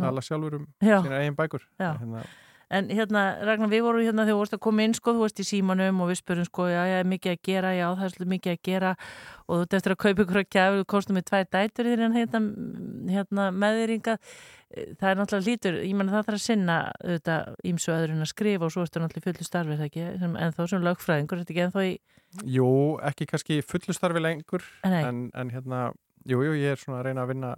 [SPEAKER 10] tala sjálfur um
[SPEAKER 2] Já.
[SPEAKER 10] sína eigin bækur
[SPEAKER 2] Já.
[SPEAKER 10] hérna,
[SPEAKER 2] En hérna, Ragnar, við vorum hérna þegar þú vorst að koma inn, sko, þú veist í símanum og við spurum, sko, já, já, mikið að gera, já, það er svolítið mikið að gera. Og þú ert eftir að kaupa ykkur að kjafur, þú kostum með tvær dætur í þér en hérna, hérna meðýringa, það er náttúrulega lítur, ég menna það þarf að sinna auðvitað ímsu öðru en að skrifa og svo ertu náttúrulega fullu starfi, það ekki, sem, en þó sem lögfræðingur, þetta ekki en þó í,
[SPEAKER 10] Jú, ekki kannski fullu starfi lengur en, en hérna, jú, jú, ég er svona að reyna að vinna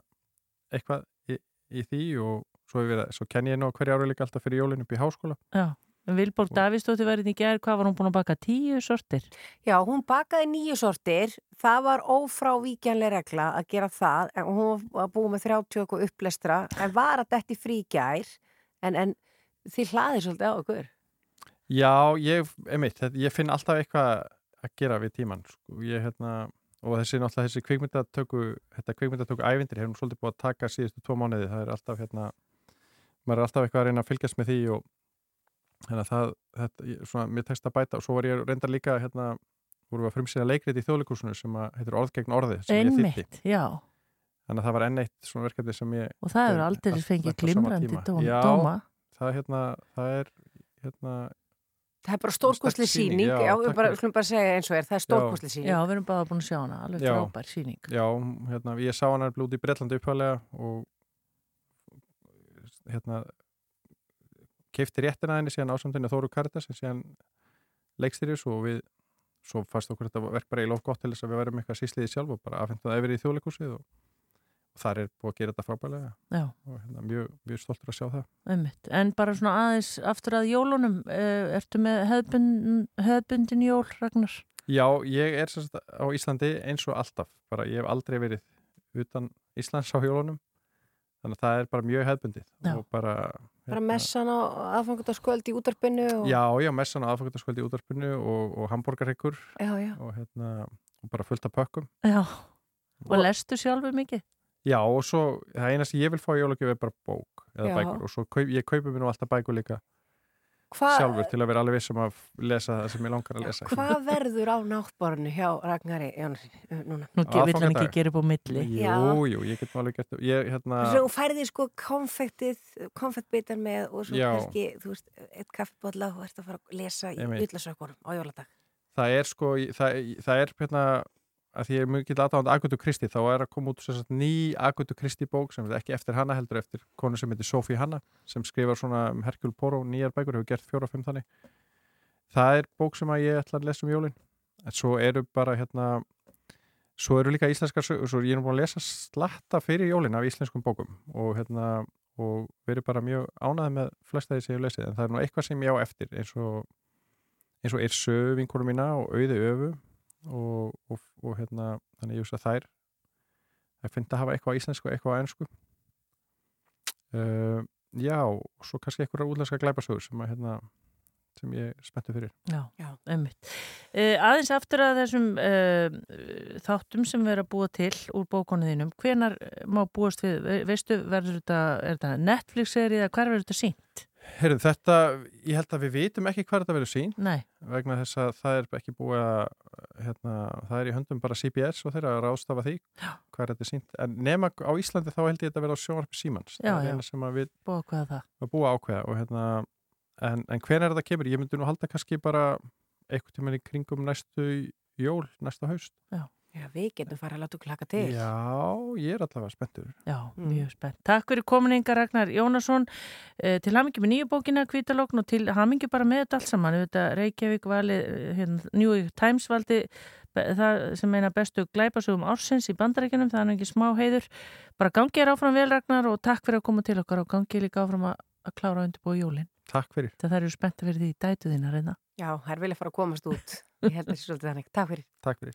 [SPEAKER 10] eitthvað í, í því og svo, verið, svo kenn ég nú á hverju ári líka alltaf fyrir jólinn upp í háskóla
[SPEAKER 2] já, en Vilborg Davíðsdóttir verið í gerð, hvað var hún búin að baka tíu sortir?
[SPEAKER 3] Já, hún bakaði nýju sortir, það var ófrávíkjanlega regla að gera það, en hún var búið með 30 okkur upplestra, en var að detti frí í gær, en, en þið hlaðið svolítið á okkur.
[SPEAKER 10] Já, ég, einmitt, þetta- ég finn alltaf eitthvað að gera við tíman sko. ég, hérna, og þessi náttúrulega þessi kvikmyndatöku þetta kvikmyndatöku ævindir hefur nú svolítið búið að taka síðustu tvo mánuði, það er alltaf hérna maður er alltaf eitthvað að reyna að fylgjast með því og hérna það, þetta, ég- svona, mér tekst að bæta og svo var ég reyndar líka hérna, voru við að frumsýna leikrit í þjóðleikúsinu sem að heitir orð gegn orði sem ég þýtti
[SPEAKER 2] Einmitt, já,
[SPEAKER 10] þannig að það var enn eitt svona verkefni sem ég
[SPEAKER 2] og það
[SPEAKER 10] gerði
[SPEAKER 2] aldrei fengið glimrandi
[SPEAKER 10] tíma.
[SPEAKER 2] dóm-
[SPEAKER 10] Já,
[SPEAKER 2] dóma.
[SPEAKER 10] það er hérna það er hérna
[SPEAKER 3] Það er bara stórkosli síning,
[SPEAKER 10] já,
[SPEAKER 3] já, við bara, bara segja eins og er, það er stórkosli síning.
[SPEAKER 2] Já, við erum bara búin að sjá hana, alveg frábær síning.
[SPEAKER 10] Já, hérna, ég sá hann blúti í Breitlandi upphæðlega og hérna keifti réttina henni síðan ásamtinu Þóru Karitas sem síðan leikstýris og við svo fannst okkur þetta verk bara í lof gott til þess að við værum eitthvað sísliði sjálf og bara afhengt það yfir í þjóðleikúsið og, og þar er búið að gera þetta frábælega
[SPEAKER 2] Já.
[SPEAKER 10] og hérna, mjög, mjög stoltur að sjá það
[SPEAKER 2] Einmitt. En bara svona aðeins aftur að jólunum, uh, ertu með hefðbundin, hefðbundin jól, Ragnar?
[SPEAKER 10] Já, ég er sagt á Íslandi eins og alltaf, bara ég hef aldrei verið utan Íslands á hjólunum þannig að það er bara mjög hefðbundið og bara
[SPEAKER 3] Bara messan á aðfangandaskvöld í útarpinu og...
[SPEAKER 10] Já, já, messan á aðfangandaskvöldi í útarpinu og, og hambúrgarhyggur og, hérna, og bara fullt af pökkum
[SPEAKER 2] Já. Og lestu sjálfur mikið?
[SPEAKER 10] Já, og svo, það eina sem ég vil fá í jólagjöf er bara bók eða
[SPEAKER 3] Já.
[SPEAKER 10] bækur og svo kaup, ég kaupi mér nú alltaf bækur líka
[SPEAKER 3] Hva-
[SPEAKER 10] sjálfur til að vera alveg vissum að lesa það sem ég langar að lesa
[SPEAKER 3] Hvað verður á náttborinu hjá Ragnari Jónas, núna?
[SPEAKER 2] Nú vill hann ekki gera upp á milli.
[SPEAKER 10] Jú, jú, ég get nú alveg gert ég, hérna,
[SPEAKER 3] Svo þú færði sko konfektið, konfektbitar með og svo
[SPEAKER 10] Já.
[SPEAKER 3] kannski, þú veist, eitt kaffibotla og ert að fara að lesa í
[SPEAKER 10] Einmitt.
[SPEAKER 3] villasökunum á jóladag.
[SPEAKER 10] það er sko það, það er hérna að því ég er mjög aðdáðand Agutu Kristi þá er að koma út sagt, ný Agutu Kristi bók sem er ekki eftir hana heldur eftir konu sem heitir Sophie Hanna sem skrifar svona um Hercule Poirot nýjar bækur, hefur gert fjóra og fimm þannig. Það er bók sem að ég ætla að lesa um jólin. En svo eru bara hérna svo eru líka íslenskar sögur svo ég er búin að lesa slatta fyrir jólin af íslenskum bókum og hérna og verið bara mjög ánæði með flesta því sem ég lesið en það er nú eitthvað sem ég á eftir eins og eins og og og, og, hérna þannig ég veist að þær það finnst að hafa eitthvað íslensku og eitthvað ennsku uh, já og svo kannski eitthvað útlenska glæpasögur sem, að, hérna, sem ég spenntu fyrir
[SPEAKER 2] Já, Já. einmitt. Uh, aðeins aftur að þessum uh, þáttum sem erum að búa til úr bókonu þínum, hvenar má búast við, ve- veistu, verður þetta, er þetta Netflix-serið eða hver verður þetta sínt?
[SPEAKER 11] Heyrðu, þetta, ég held að við vitum ekki hvað þetta verður sín
[SPEAKER 2] Nei.
[SPEAKER 11] vegna þess að það er ekki búið að hérna, það er í höndum bara CBS og þeirra að rástafa því hvað þetta er sínt en nema á Íslandi þá held ég þetta verður á sjónvarpi Símans
[SPEAKER 2] Já,
[SPEAKER 11] það er eina sem að við
[SPEAKER 2] Búið ákveða
[SPEAKER 11] og hérna en, en hven er þetta kemur? Ég myndi nú halda kannski bara eitthvað tíma í kringum næstu jól, næsta haust
[SPEAKER 2] Já.
[SPEAKER 3] Já, við getum farið að láta okkur hlaka til.
[SPEAKER 11] Já, ég er allavega spenntur
[SPEAKER 2] Já,
[SPEAKER 3] Mm.
[SPEAKER 2] mjög spennt. Takk fyrir kominninga Ragnar Jónasson eh, til hamingi með nýju bókina Kvítalókn og til hamingi bara með þetta allt saman þetta Reykjavík vali, eh, hérna, New York Times valdi það sem eina bestu glæpasögum ársins í bandarækjunum, það er nú ekki smá heiður bara gangi er áfram vel Ragnar og takk fyrir að koma til okkar og gangi líka áfram að, að klára undirbúa jólin.
[SPEAKER 11] Takk fyrir.
[SPEAKER 2] Það eru spennt fyrir því dætu þína reyna.
[SPEAKER 3] Já, þær vilja fara að komast út. Ég held þessi svolítið þannig. Takk fyrir.
[SPEAKER 11] Takk fyrir.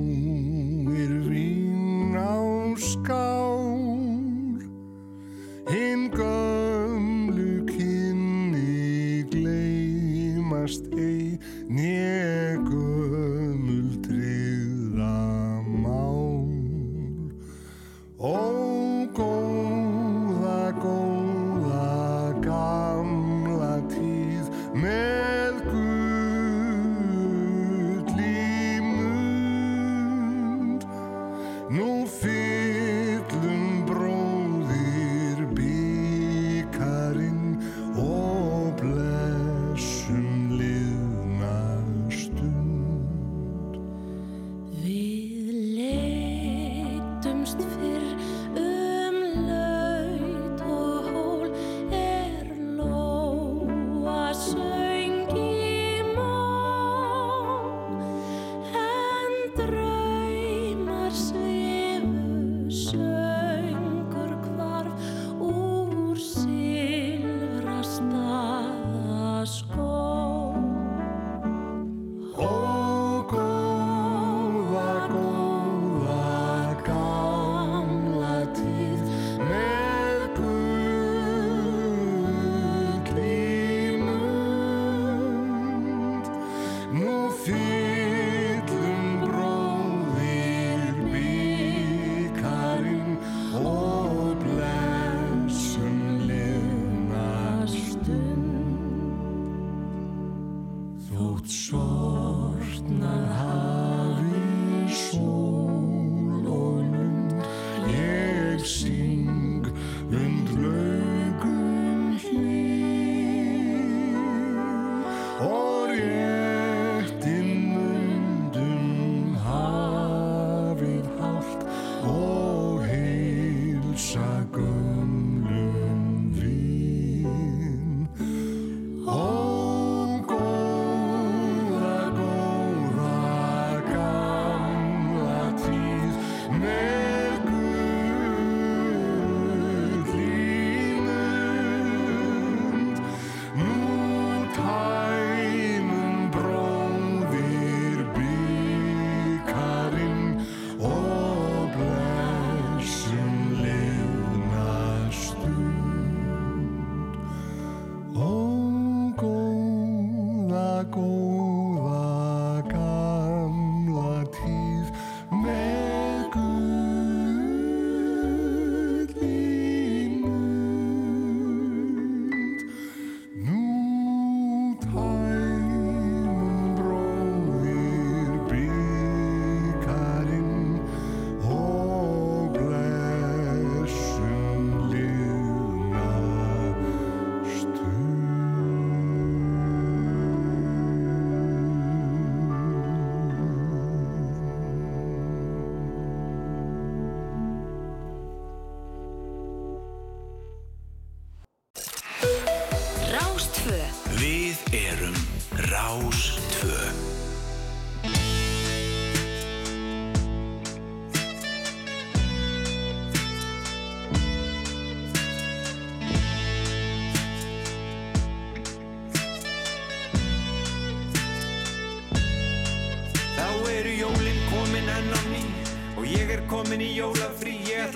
[SPEAKER 12] Good.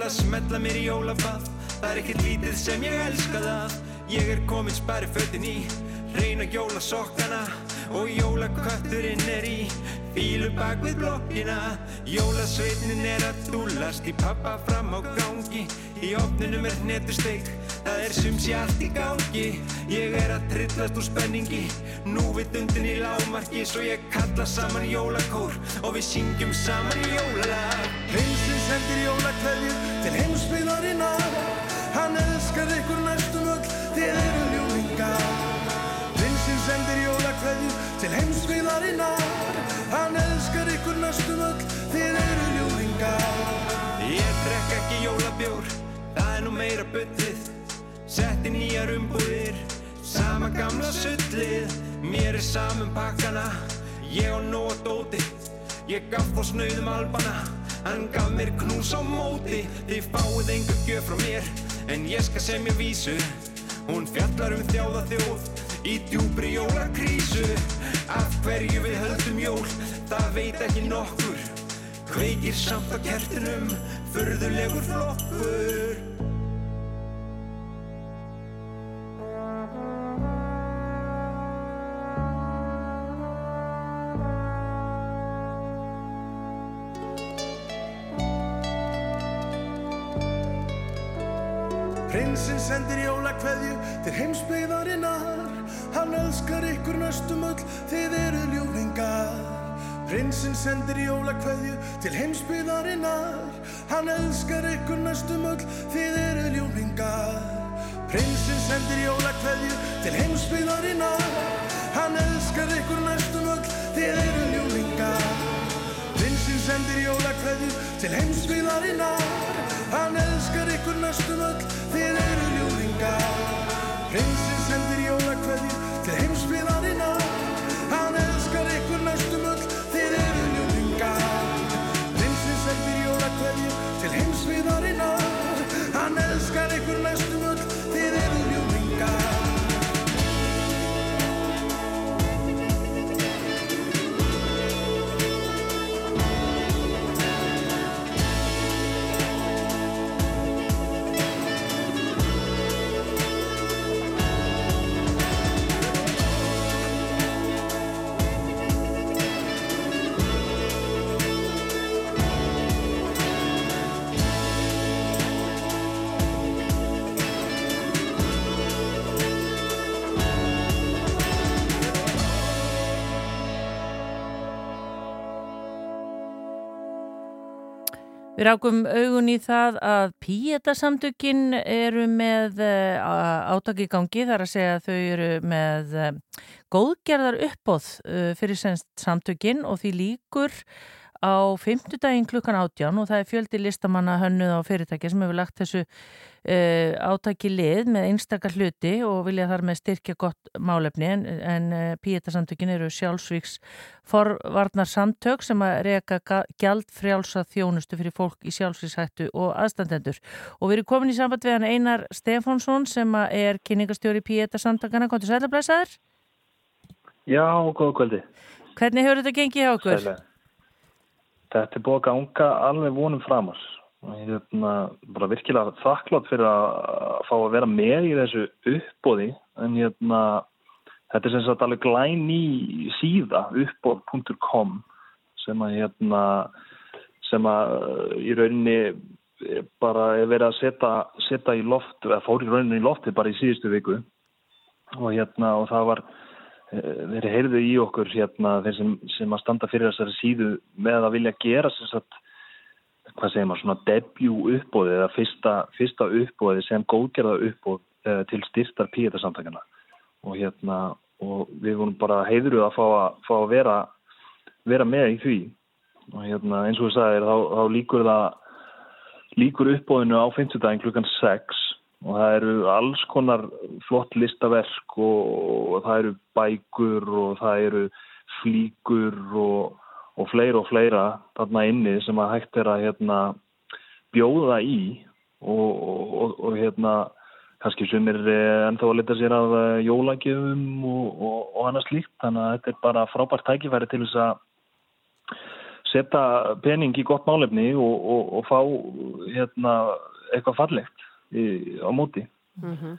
[SPEAKER 12] Ætla að smetla mér í jólabað Það er ekkert lítið sem ég elska það. Ég er komin spæri fötin í Reyna jólasokkana Og jólakötturinn er í Fílu bak við blokkina. Jólasveitnin er að dúlast Í pappa fram á gangi. Í opninum er hnetusteik Það er sums ég allt í gangi. Ég er að trillast úr spenningi Nú við undin í lámarki Svo ég kalla saman jólakór Og við syngjum saman jólalag.
[SPEAKER 13] Prinsinn sendir jólakveðju til heimsbyðarinnar Hann elskar ykkur næstum öll, þið eru ljúlingar Prinsinn sendir jólakveðju til heimsbyðarinnar Hann elskar ykkur næstum öll, þið eru ljúlingar
[SPEAKER 12] Ég drekk ekki jólabjór Það er nú meira bullið. Setti nýjar umbúðir Sama gamla sullið. Mér er samum pakkana Ég nóg að dóti. Ég gaf þá snauðum albana Hann gaf mér knús á móti Þið fáið enga gjöf frá mér. En ég skal semja vísu Hún fjallar um þjáða þjóð Í djúbri jólakrísu. Af hverju við höldum jól Það veit ekki nokkur. Kveikir samt á kertinum Furðulegur flokkur
[SPEAKER 13] sendir jólakveðju til heimsbyggðarinnar. Hann elskar ykkur næstum öll, þið eru ljúlingar Prinsinn sendir jólakveðju til heimsbyggðarinnar. Hann elskar ykkur næstum öll, þið eru ljúlingar Prinsinn sendir jólakveðju til heimsbyggðarinnar. Hann elskar ykkur næstum öll, þið eru ljúlingar Prinsinn sendir jólakveðju til ykkur næstum öll, þið eru ljúlingar
[SPEAKER 2] Við rákum augun í það að Píeta-samtökin eru með uh, átaki í gangi þar að segja að þau eru með uh, góðgerðar uppbóð uh, fyrir senst samtökin og því líkur á fymtudaginn klukkan átján og það er fjöldi listamanna hönnuð á fyrirtæki sem hefur lagt þessu uh, átaki lið með einstakar hluti og vilja þar með styrkja gott málefni en, en uh, Píeta-samtökin eru sjálfsvíks forvarnar samtök sem að reyka gjaldfrjálsa þjónustu fyrir fólk í sjálfsvíkshættu og aðstandendur og við erum komin í samband við hann Einar Stefánsson sem er kynningastjóri Píeta-samtökana, komður sælablaðsæður?
[SPEAKER 14] Já, góða kvöldi.
[SPEAKER 2] Hvernig hefur þetta gengið hjá okkur?
[SPEAKER 14] Sælega. Þetta er búið að ganga alveg vonum framar. Ég er bara virkilega þakklátt fyrir að fá að vera með í þessu uppbóði en hérna, þetta er sem sagt alveg glæn í síða uppbóð.com sem að hérna, sem að í rauninni bara er verið að setja, setja í loft, eða fór í rauninni í lofti bara í síðustu viku og hérna og það var þeir heyrðu í okkur hérna þeir sem, sem að standa fyrir þessari síðu með að vilja gera sagt hvað segir maður, svona debut uppbóði eða fyrsta, fyrsta uppbóði sem góðgerða uppbóð uh, til styrtar píetasamtakana og hérna og við vorum bara heiðruð að fá að, fá að vera, vera með í því. Og hérna eins og við sagðum þá, þá líkur það líkur uppbóðinu á 50 daginn klukkan 6 og það eru alls konar flott listaverk og, og það eru bækur og það eru flíkur og, og fleira og fleira þarna inni sem að hægt er að hérna, bjóða í. Og, og hérna kannski sem er ennþá að leta sér af jólagjöfum og annars líkt þannig að þetta er bara frábært tækifæri til þess að setja pening í gott málefni og, og, og fá hérna, eitthvað fallegt. í, á móti.
[SPEAKER 3] Mm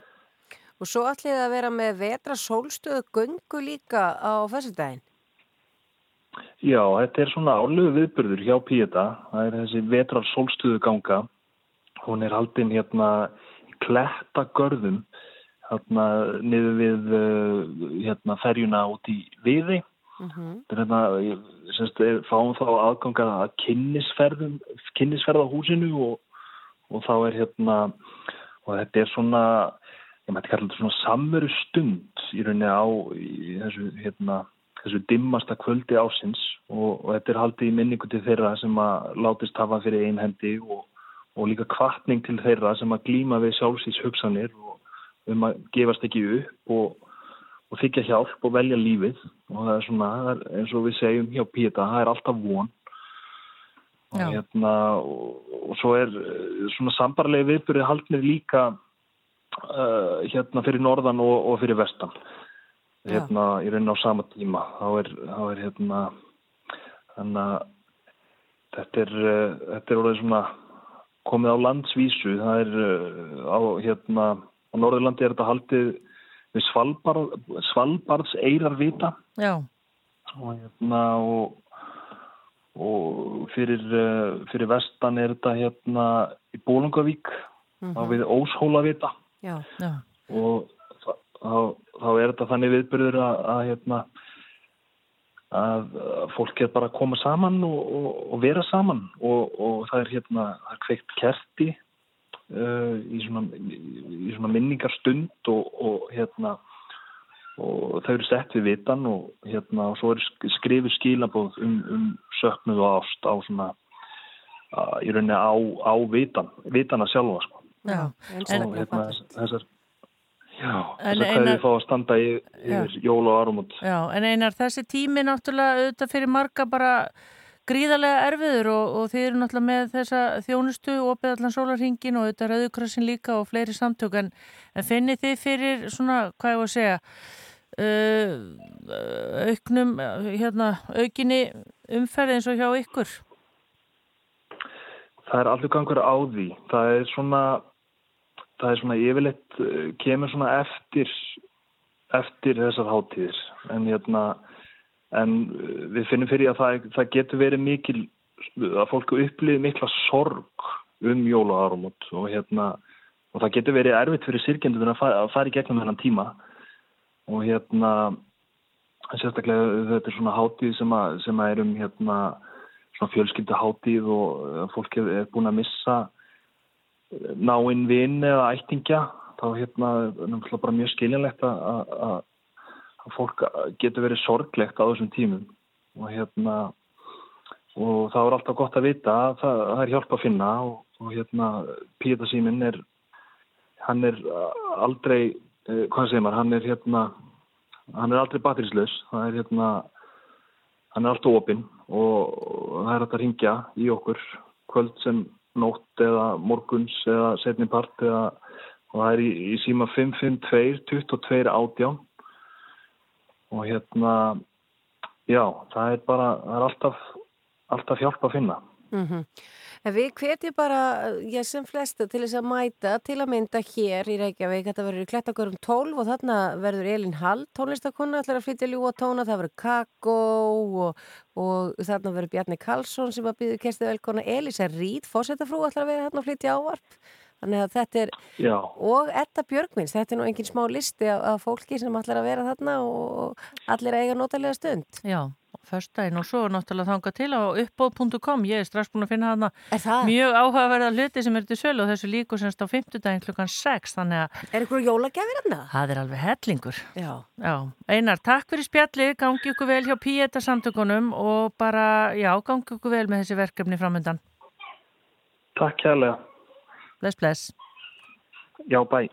[SPEAKER 3] Og svo ætlið að vera með vetra sólstöðu göngu líka á fyrstudaginn.
[SPEAKER 14] Já, þetta er svona álegu viðburður hjá Píeta. Það er þessi vetrar sólstuðu ganga. Hún er haldinn hérna klettagörðum hérna niður við uh, hérna ferjuna út í Viði. Þetta er hérna, fáum þá aðgangar að kynnisferðum, kynnisferða húsinu og, og þá er hérna, og þetta er svona, ég mætti kalla þetta svona samveru stund í rauninni á í þessu, hérna, þessu dimmasta kvöldi ásins og, og þetta er haldið í minningu til þeirra sem að látist hafa fyrir einhendi og, og líka kvartning til þeirra sem að glíma við sjálfsins hugsanir og um að gefast ekki upp og, og þykja hjálp og velja lífið. Og það er svona, eins og við segjum hjá Píeta, það er alltaf von og
[SPEAKER 2] Já.
[SPEAKER 14] hérna og, og svo er eh, svona sambarlegi viðbyrði haldnir líka uh, hérna fyrir norðan og, og fyrir vestan. Hérna í raunin á sama tíma. Þá er, þá er hérna þannig að þetta er, uh, þetta er orðið svona komið á landsvísu. Það er uh, á hérna á Norðurlandi er þetta haldið við Svalbard, Svalbards eirar vita.
[SPEAKER 2] Já,
[SPEAKER 14] og hérna og, og fyrir, uh, fyrir vestan er þetta hérna í Bólungavík þá við Óshólavita.
[SPEAKER 3] Já.
[SPEAKER 2] já,
[SPEAKER 14] og þa- þá, þá er þetta þannig viðbyrður að, að hérna að að fólk er bara að koma saman og, og, og vera saman. Og, og það er hérna er kveikt kerti uh, í, svona, í, svona minningarstund og, og hérna og þau eru sett við vitan og hérna og svo eru sk- skrifuð skilabóð um, um söknuð og ást á svona uh, í rauninni á, á vitan vitana sjálfa sko.
[SPEAKER 2] já.
[SPEAKER 14] og hérna þessar já,
[SPEAKER 2] En
[SPEAKER 14] þessar
[SPEAKER 2] Einar-
[SPEAKER 14] hverju fá að standa í,
[SPEAKER 2] Já.
[SPEAKER 14] yfir jól og arumot
[SPEAKER 2] Já, en einar þessi tími náttúrulega auðvitað fyrir marga bara gríðarlega erfiður og, og þið eru náttúrulega með þessa þjónustu opið allan sólarhingin og auðvitað rauðukrassin líka og fleiri samtök en, en finnið þið fyrir svona, hvað ég var að segja auknum hérna, aukinni umferð eins og hjá ykkur?
[SPEAKER 14] Það er allur gangur á því. Það er svona það er svona yfirleitt eh, kemur svona eftir eftir þessar hátíðir. En hérna en við finnum fyrir að það, það getur verið mikil að fólk upplýði mikla sorg um jól og hérna og það getur verið erfitt fyrir sirkjendun að fara í gegnum þennan tíma og hérna sérstaklega þetta er svona hátíð sem að, sem að er um hérna svona fjölskyldu hátíð og eh, fólk er, er búin að missa náinn vinn eða ættingja þá hérna náttúrulega bara mjög skiljanlegt að, að, að fólk getur verið sorglegt á þessum tímum. Og hérna og það er alltaf gott að vita að það, það er hjálp að finna og, og hérna Píetasímin er hann er aldrei eh, hvað segir maður, hann er hérna hann er aldrei batterislaus. Það er hérna hann er alltaf opinn og, það er hægt að ringja í okkur kvöld sem nótt eða morguns eða setni part eða, og það er í, í síma 552 22 átján. Og hérna já, það er bara það er alltaf, alltaf hjálp að finna.
[SPEAKER 3] Mm En við hvetjum bara, ég sem flesta til þess að mæta til að mynda hér í Reykjavík, þetta verður í klettagurum 12 og þarna verður Elin Hall, tónlistakonna, ætlar að flytja ljúa tóna, það verður Kakó og, og þarna verður Bjarni Karlsson sem að býðu kerstið velkona, Elisa Rít, fórsetafrú, ætlar að vera þarna að flytja ávarp. Þannig að þetta er,
[SPEAKER 14] Já.
[SPEAKER 3] og Edda Björgvins, þetta er nú engin smá listi af, af fólki sem ætlar að vera þarna og allir að eiga notalega stund.
[SPEAKER 2] Já, förstæðin og svo náttúrulega þanga til á uppbóð.com ég er strax búin að finna hana mjög áhugaverða hluti sem eru til sölu og þessu líku semst á 50 daginn klukkan 6 þannig að
[SPEAKER 3] Er ykkur jólagjafir hann?
[SPEAKER 2] það er alveg hellingur.
[SPEAKER 3] Já.
[SPEAKER 2] já. Einar, takk fyrir spjallið, gangi ykkur vel hjá Píeta samtökunum og bara, já, gangi ykkur vel með þessi verkefni framöndan
[SPEAKER 14] Takk kærlega.
[SPEAKER 2] Bless, bless.
[SPEAKER 14] Já, bæ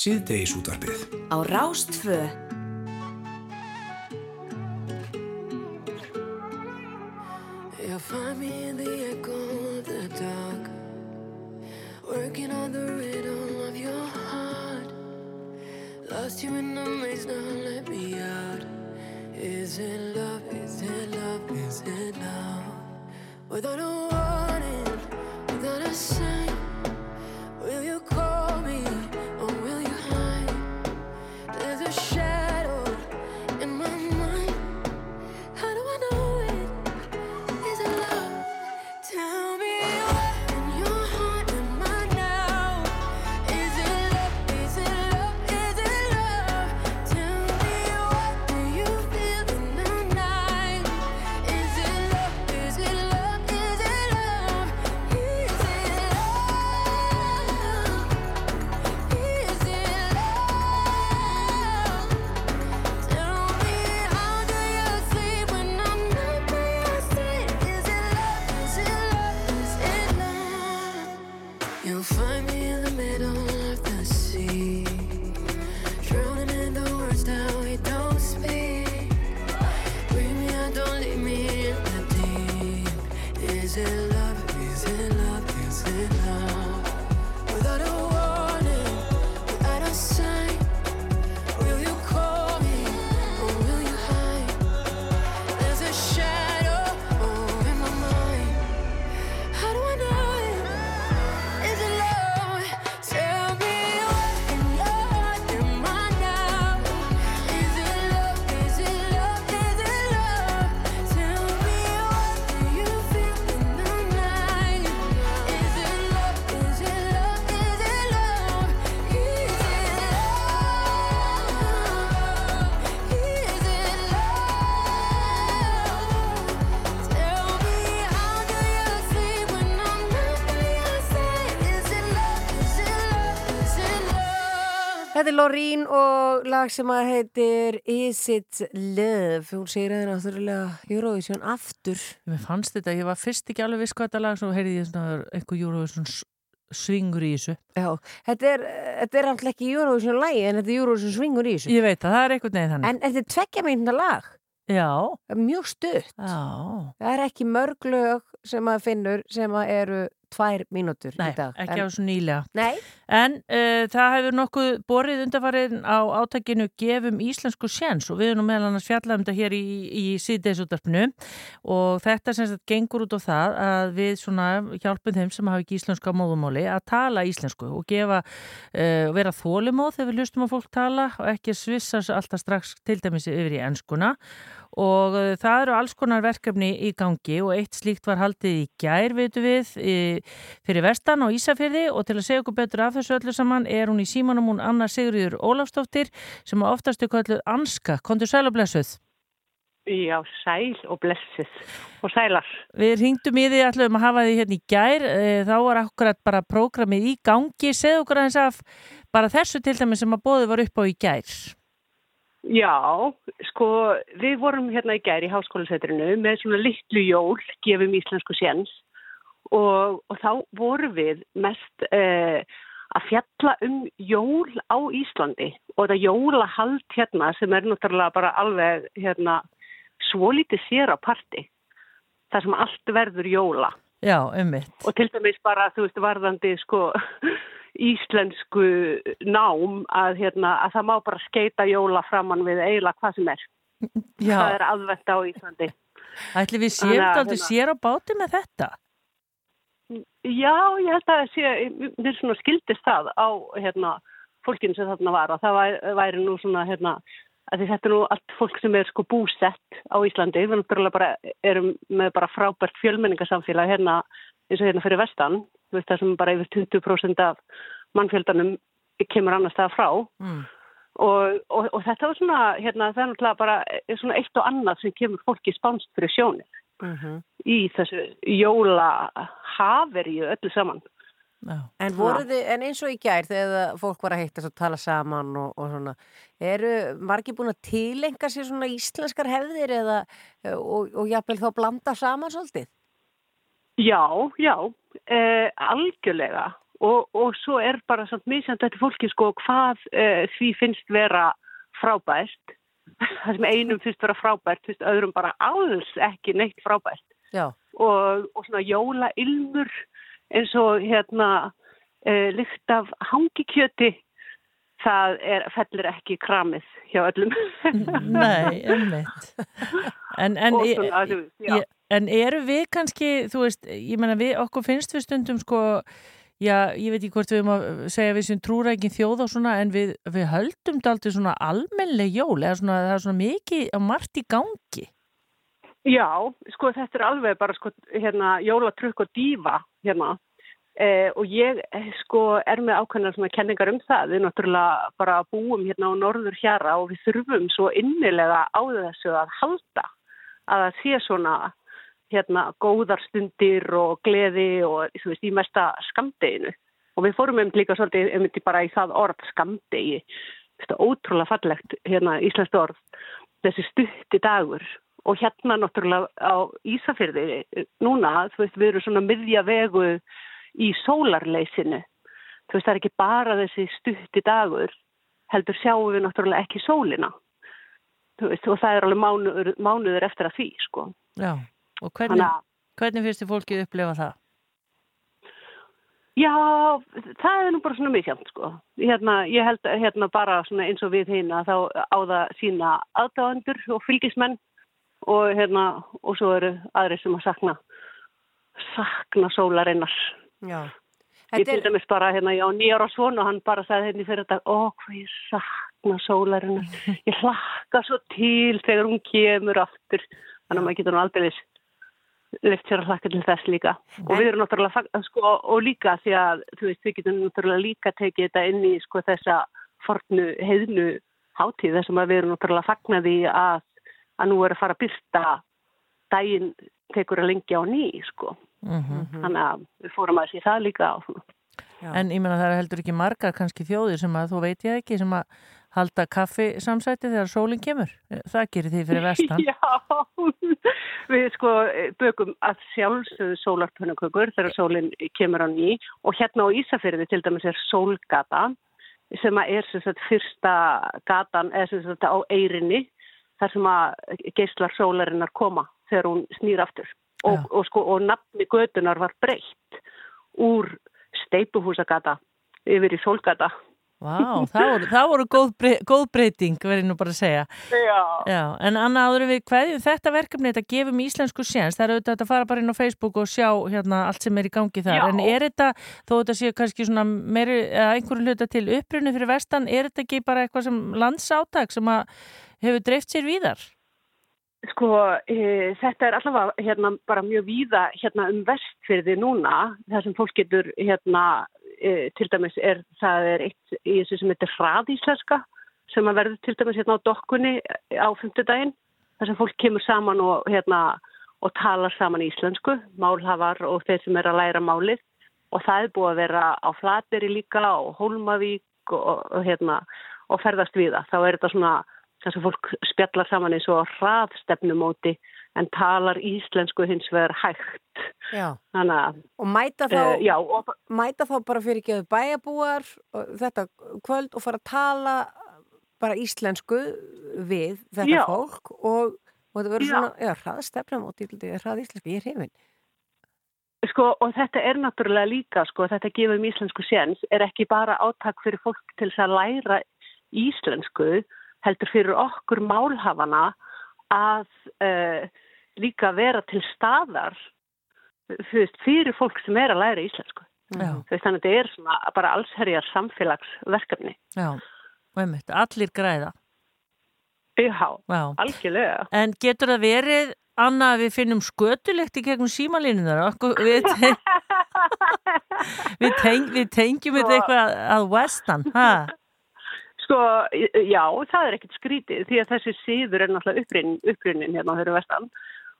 [SPEAKER 1] Síðdeis útvarpið.
[SPEAKER 9] Á Rástfö.
[SPEAKER 3] Lorín og lag sem að heitir Is It Love? Hún segir að náttúrulega Eurovision aftur.
[SPEAKER 2] Mér fannst þetta, ég var fyrst ekki alveg viss hvað þetta lag svo heyrði ég svona eitthvað Eurovision svingur í þessu.
[SPEAKER 3] Já, þetta er, þetta er alltaf ekki Eurovision lagi en þetta er Eurovision svingur í þessu.
[SPEAKER 2] Ég veit að það er eitthvað neginn þannig.
[SPEAKER 3] En þetta er tveggja mínuna lag.
[SPEAKER 2] Já.
[SPEAKER 3] Mjög stutt.
[SPEAKER 2] Já.
[SPEAKER 3] Það er ekki mörg lög sem að finnur sem að eru tvær mínútur
[SPEAKER 2] Nei,
[SPEAKER 3] í dag
[SPEAKER 2] ekki á svo nýlega.
[SPEAKER 3] Nei.
[SPEAKER 2] En uh, það hefur nokkuð borið undarfarið á átakinu gefum íslensku séns og við erum meðal annars fjallaðum þetta hér í, í síðdeisúttarpinu og þetta sem sagt gengur út á það að við svona hjálpum þeim sem hafa ekki íslensku á móðumáli að tala íslensku og gefa, uh, vera þólimóð þegar við hlustum að fólk tala og ekki svissa alltaf strax til dæmis yfir í enskuna. og uh, það eru alls konar verkefni í gangi og eitt slíkt var haldið í gær, veitu við, fyrir vestan og Ísafyrði og til að segja okkur betur af þessu öllu saman er hún í símanum hún Anna Sigriður Ólafsdóttir sem oftast er kalluð Anska. Kondur sæl og blessuð?
[SPEAKER 15] Já, sæl og blessuð og sælar.
[SPEAKER 2] Við ringdum í því allum að hafa því hérna í gær, eh, þá var akkurat bara prógramið í gangi, segð okkur aðeins af bara þessu til dæmi sem að bóði var upp á í gær.
[SPEAKER 15] Já, sko, við vorum hérna í gær í háskólasetrinu með svona litlu jól, gefum íslensku séns og, og þá vorum við mest eh, að fjalla um jól á Íslandi og þetta jólahald hérna sem er náttúrulega bara alveg hérna svolítið sér á parti, þar sem allt verður jóla.
[SPEAKER 2] Já, ummitt.
[SPEAKER 15] Og til dæmis bara, þú veist, varðandi sko íslensku nám að, hérna, að það má bara skeita jóla framann við eiginlega hvað sem er.
[SPEAKER 2] Já.
[SPEAKER 15] Það er aðvenda á Íslandi.
[SPEAKER 2] Ætli við séum þetta aldrei
[SPEAKER 15] hérna-
[SPEAKER 2] sér á báti með þetta?
[SPEAKER 15] Já, ég held að sé, mér svona skildist það á hérna, fólkinu sem þarna var og það væri, væri nú svona, hérna, að þetta er nú allt fólk sem er sko búsett á Íslandi, við náttúrulega bara erum með bara frábært fjölmenningarsamfélag hérna eins og hérna fyrir vestan, veist það sem bara yfir 20% af mannfjöldanum kemur annars það frá
[SPEAKER 2] Mm.
[SPEAKER 15] og, og, og þetta var svona, hérna, það er náttúrulega bara svona eitt og annað sem kemur fólki spánst fyrir sjónir
[SPEAKER 3] Mhm.
[SPEAKER 15] í þessu jóla haveríu öllu saman.
[SPEAKER 3] En, voru þið, en eins og í gær þegar fólk var að heittast og tala saman og, og svona, eru margir búin að tilenga sér svona íslenskar hefðir eða, og, og jafnvel þá blanda saman svolítið?
[SPEAKER 15] Já, já, eh, algjörlega. Og, og svo er bara samt misjandi þetta fólki sko hvað uh, því finnst vera frábært. Það sem einum finnst vera frábært finnst öðrum bara alls ekki neitt frábært. Og, og svona jóla ilmur eins og hérna uh, lykt af hangikjöti það er, fellir ekki kramið hjá öllum.
[SPEAKER 2] Nei, einmitt. En, en,
[SPEAKER 15] Og svona, þú veist, já.
[SPEAKER 2] e- en eru við kannski, þú veist, ég menna við, okkur finnst við stundum sko, já, ég veit ekki hvort við erum að segja við sem trúrækin þjóð og svona, en við, við höldum þetta aldrei svona almennleg jól, eða svona, það er svona mikið margt í gangi.
[SPEAKER 15] Já, sko þetta er alveg bara sko hérna jólatrukk og dífa hérna eh, og ég sko er með ákveðna svona kenningar um það við náttúrulega bara búum hérna á norður hjara og við þurfum svo innilega á þessu að halda að það sé svona hérna góðar stundir og gleði og þú veist í mesta skamdeginu og við fórum um líka svolítið um bara í það orð skamdegi þetta ótrúlega fallegt hérna íslenskt orð. Þessi stutti dagur. Og hérna náttúrulega á Ísafyrði núna, þú veist, við erum svona miðja vegu í sólarleysinu. Þú veist, það er ekki bara þessi stutti dagur heldur sjáum við náttúrulega ekki sólina. Veist, og það er alveg mánuður, mánuður eftir að því, sko.
[SPEAKER 2] Já, og hvernig,
[SPEAKER 15] Þannig að-
[SPEAKER 2] hvernig finnst þið fólkið upplefa það?
[SPEAKER 15] Já, það er nú bara svona misjæmt sko. Hérna, ég held að hérna bara svona eins og við hérna þá á það sína aðdáðandur og fylgismenn og hérna og svo eru aðri sem að sakna sakna sólarinnar.
[SPEAKER 3] Já.
[SPEAKER 15] Ég til dæmis bara hérna, já, nýjar á svon og hann bara sagði hérna í fyrir þetta, ó, hvað ég sakna sólarinnar. Ég hlakka svo til þegar hún kemur aftur. Þannig að maður getur nú aldrei lift sér að hlakka til þess líka. Og við erum náttúrulega, sko, og líka því að, þú veist, við getum náttúrulega líka tekið þetta inn í, sko, þessa fornu, heiðnu hátíð, þessum að við erum náttúrulega fagnaði að, að nú er að fara að byrsta daginn tekur að lengja á ný, sko.
[SPEAKER 2] Mm
[SPEAKER 15] Þannig að við fórum að sé það líka á.
[SPEAKER 2] En ég menna það er heldur ekki margar kannski þjóðir sem að þú veit ég ekki sem að halda kaffi samsæti þegar sólinn kemur. Það gerir því fyrir vestan.
[SPEAKER 15] Já, við sko bökum að sjálfsögðu sólarpönnukökur þegar sólinn kemur á ný og hérna á Ísafyrði til dæmis er sólgata sem er sem sagt, fyrsta gatan eða sem sagt, á eirinni þar sem að geislar sólarinnar koma þegar hún snýr aftur og, og, sko, og nafni gödunar var breytt úr steipuhúsagata yfir í sólgata
[SPEAKER 2] Vá, það voru, það voru góð, brey, góð breyting, verður nú bara að segja.
[SPEAKER 15] Já.
[SPEAKER 2] Já, en Anna áður við hverjum þetta verkefni, þetta gefum íslensku séns, það er auðvitað að fara bara inn á Facebook og sjá hérna allt sem er í gangi þar,
[SPEAKER 15] Já.
[SPEAKER 2] en er þetta, þó þetta séu kannski svona meiri, eða einhverju hluta til upprunni fyrir vestan, er þetta ekki bara eitthvað sem landsátak sem að hefur dreift sér víðar?
[SPEAKER 15] Sko, e, þetta er allavega hérna, bara mjög víða hérna, um vestfyrði núna, þar sem fólk getur hérna, til dæmis er það er eitt í þessu sem heitir hraðíslenska sem að verður til dæmis hérna á dokkunni á fymtudaginn, þar sem fólk kemur saman og, hérna, og talar saman íslensku, málhafar og þeir sem er að læra málið og það er búið að vera á Flateri líka og Hólmavík og, og, hérna, og ferðast við það. Þá er þetta svona þess að fólk spjallar saman eins og hraðstefnumóti en talar íslensku hins vegar hægt.
[SPEAKER 3] Já.
[SPEAKER 15] Þannig að...
[SPEAKER 3] Og mæta þá,
[SPEAKER 15] Eh, já, og,
[SPEAKER 3] mæta þá bara fyrir ekki bæjabúar og þetta kvöld og fara að tala bara íslensku við þetta
[SPEAKER 15] Já.
[SPEAKER 3] fólk og, og þetta verður svona, já, hraðstefnumóti, hrað íslensku, ég er hrifin.
[SPEAKER 15] Sko, og þetta er náttúrulega líka, sko, þetta gefum íslensku séns, er ekki bara átak fyrir fólk til þess að læra íslensku, heldur fyrir okkur málhafana að uh, líka vera til staðar veist, fyrir fólk sem er að læra íslensku. Þú veist, þannig að þetta er svona bara allsherjar samfélagsverkefni.
[SPEAKER 2] Já, og einmitt, allir græða.
[SPEAKER 15] Já,
[SPEAKER 2] Já.
[SPEAKER 15] algjörlega.
[SPEAKER 2] En getur það verið, Anna, að við finnum skötulegt í gegnum símalínunar? Okkur- Við, te við, teng við tengjum þetta eitthvað að vestan, ha?
[SPEAKER 15] Sko, já, það er ekkert skrítið því að þessi síður er náttúrulega upprunnin, upprunnin hérna á þeirra vestan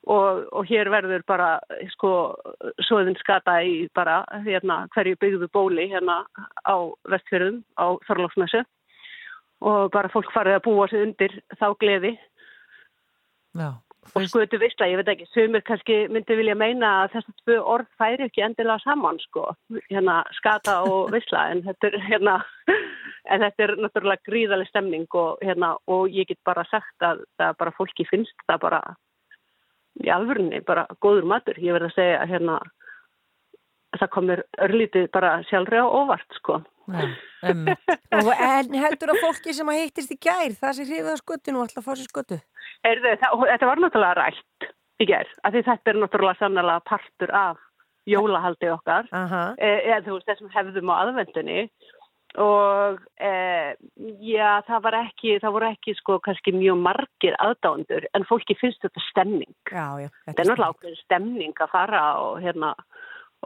[SPEAKER 15] og, og hér verður bara, sko, svoðin skata í bara hérna hverju byggðu bóli hérna á vestfjörðum á Þorlóksmessu og bara fólk farið að búa sig undir þá gleði.
[SPEAKER 2] Já.
[SPEAKER 15] Og skötu veistla, ég veit ekki, sumir kannski myndi vilja meina að þessi tvö orð færi ekki endilega saman, sko, hérna skata og veistla, en þetta er hérna, en þetta er náttúrulega gríðaleg stemning og hérna, og ég get bara sagt að það bara fólki finnst það bara í alvörunni, bara góður matur, ég verð að segja hérna, það komir örlítið bara sjálfri á óvart, sko.
[SPEAKER 3] og en heldur að fólki sem að hittist í gær, það sem hrifið á skuttinu og að fá sér skuttu?
[SPEAKER 15] Heyrðu, það, þetta var náttúrulega rætt í gerð, af því þetta er náttúrulega sannlega partur af jólahaldi okkar, e, eða þú veist þessum hefðum á aðvendunni og e, já, það var ekki, það voru ekki sko kannski mjög margir aðdándur en fólki finnst þetta stemning.
[SPEAKER 3] Já, já.
[SPEAKER 15] Þetta er náttúrulega ákveðin stemning að fara og hérna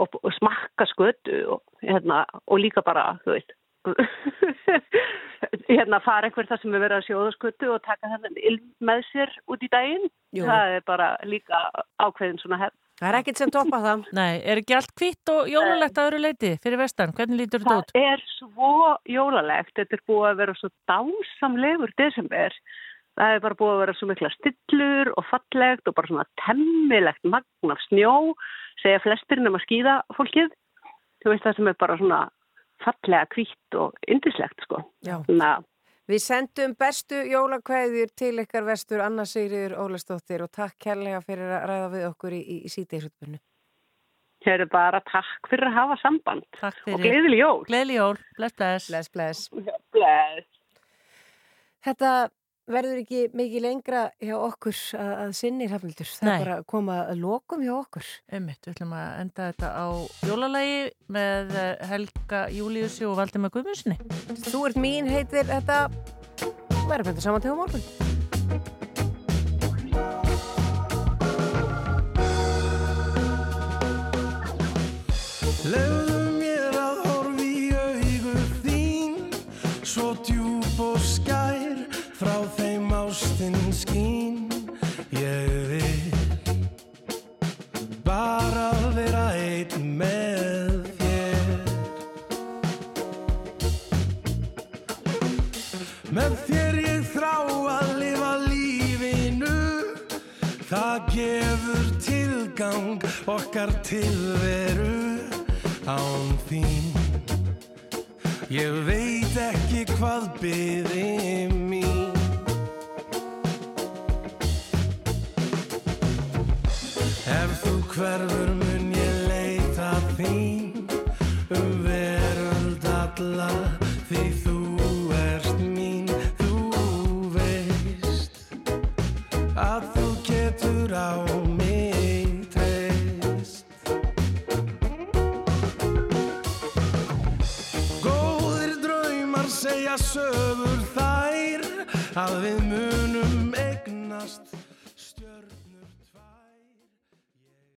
[SPEAKER 15] og, og smakka skötu og, hérna, og líka bara, þú veist, hérna fara einhver það sem er verið að sjóða skötu og taka þennan ilm með sér út í daginn.
[SPEAKER 3] Jú.
[SPEAKER 15] Það er bara líka ákveðin svona hefð.
[SPEAKER 3] Það er ekkert sem toppa það.
[SPEAKER 2] Nei, er ekki allt kvitt og jólalegt að öru leiti fyrir vestan? Hvernig lítur þetta út?
[SPEAKER 15] Það er svo jólalegt. Þetta er búið að vera svo dásamlegur desember. Það er bara búið að vera svo mikla stillur og fallegt og bara svona temmilegt magn af snjó, segja flestir nema skýða fólkið. Þú veist það sem er bara svona fallega kvitt og indislegt sko.
[SPEAKER 3] Við sendum bestu jólakvæðir til ykkar vestur Anna Sigriður Ólastóttir og takk kærlega fyrir að ræða við okkur í, í, í sítegisutbunnu.
[SPEAKER 15] Hér er bara takk fyrir að hafa samband.
[SPEAKER 2] Takk
[SPEAKER 15] fyrir. Og gleðileg jól.
[SPEAKER 2] Gleðileg jól. Bless, bless.
[SPEAKER 3] Bless, bless.
[SPEAKER 15] Bless.
[SPEAKER 3] Þetta verður ekki mikið lengra hjá okkur að, að sinni hrafnildur. Það
[SPEAKER 2] Nei.
[SPEAKER 3] er bara að koma að lokum hjá okkur.
[SPEAKER 2] Einmitt, við ætlum að enda þetta á jólalagi með eh, Helga Júliussi og Valdimar Guðmundsni.
[SPEAKER 3] Þú ert mín heitir þetta verður betur saman til á morgun.
[SPEAKER 16] Leðu skín Ég vil Bara vera einn með þér. Með þér ég þrá að lifa lífinu Það gefur tilgang okkar tilveru án þín. Ég veit ekki hvað byði mín hverfur mun ég leita þín. Um veröld alla því þú ert mín þú veist að þú getur á mig treyst. Góðir draumar segja sögur þær að við munum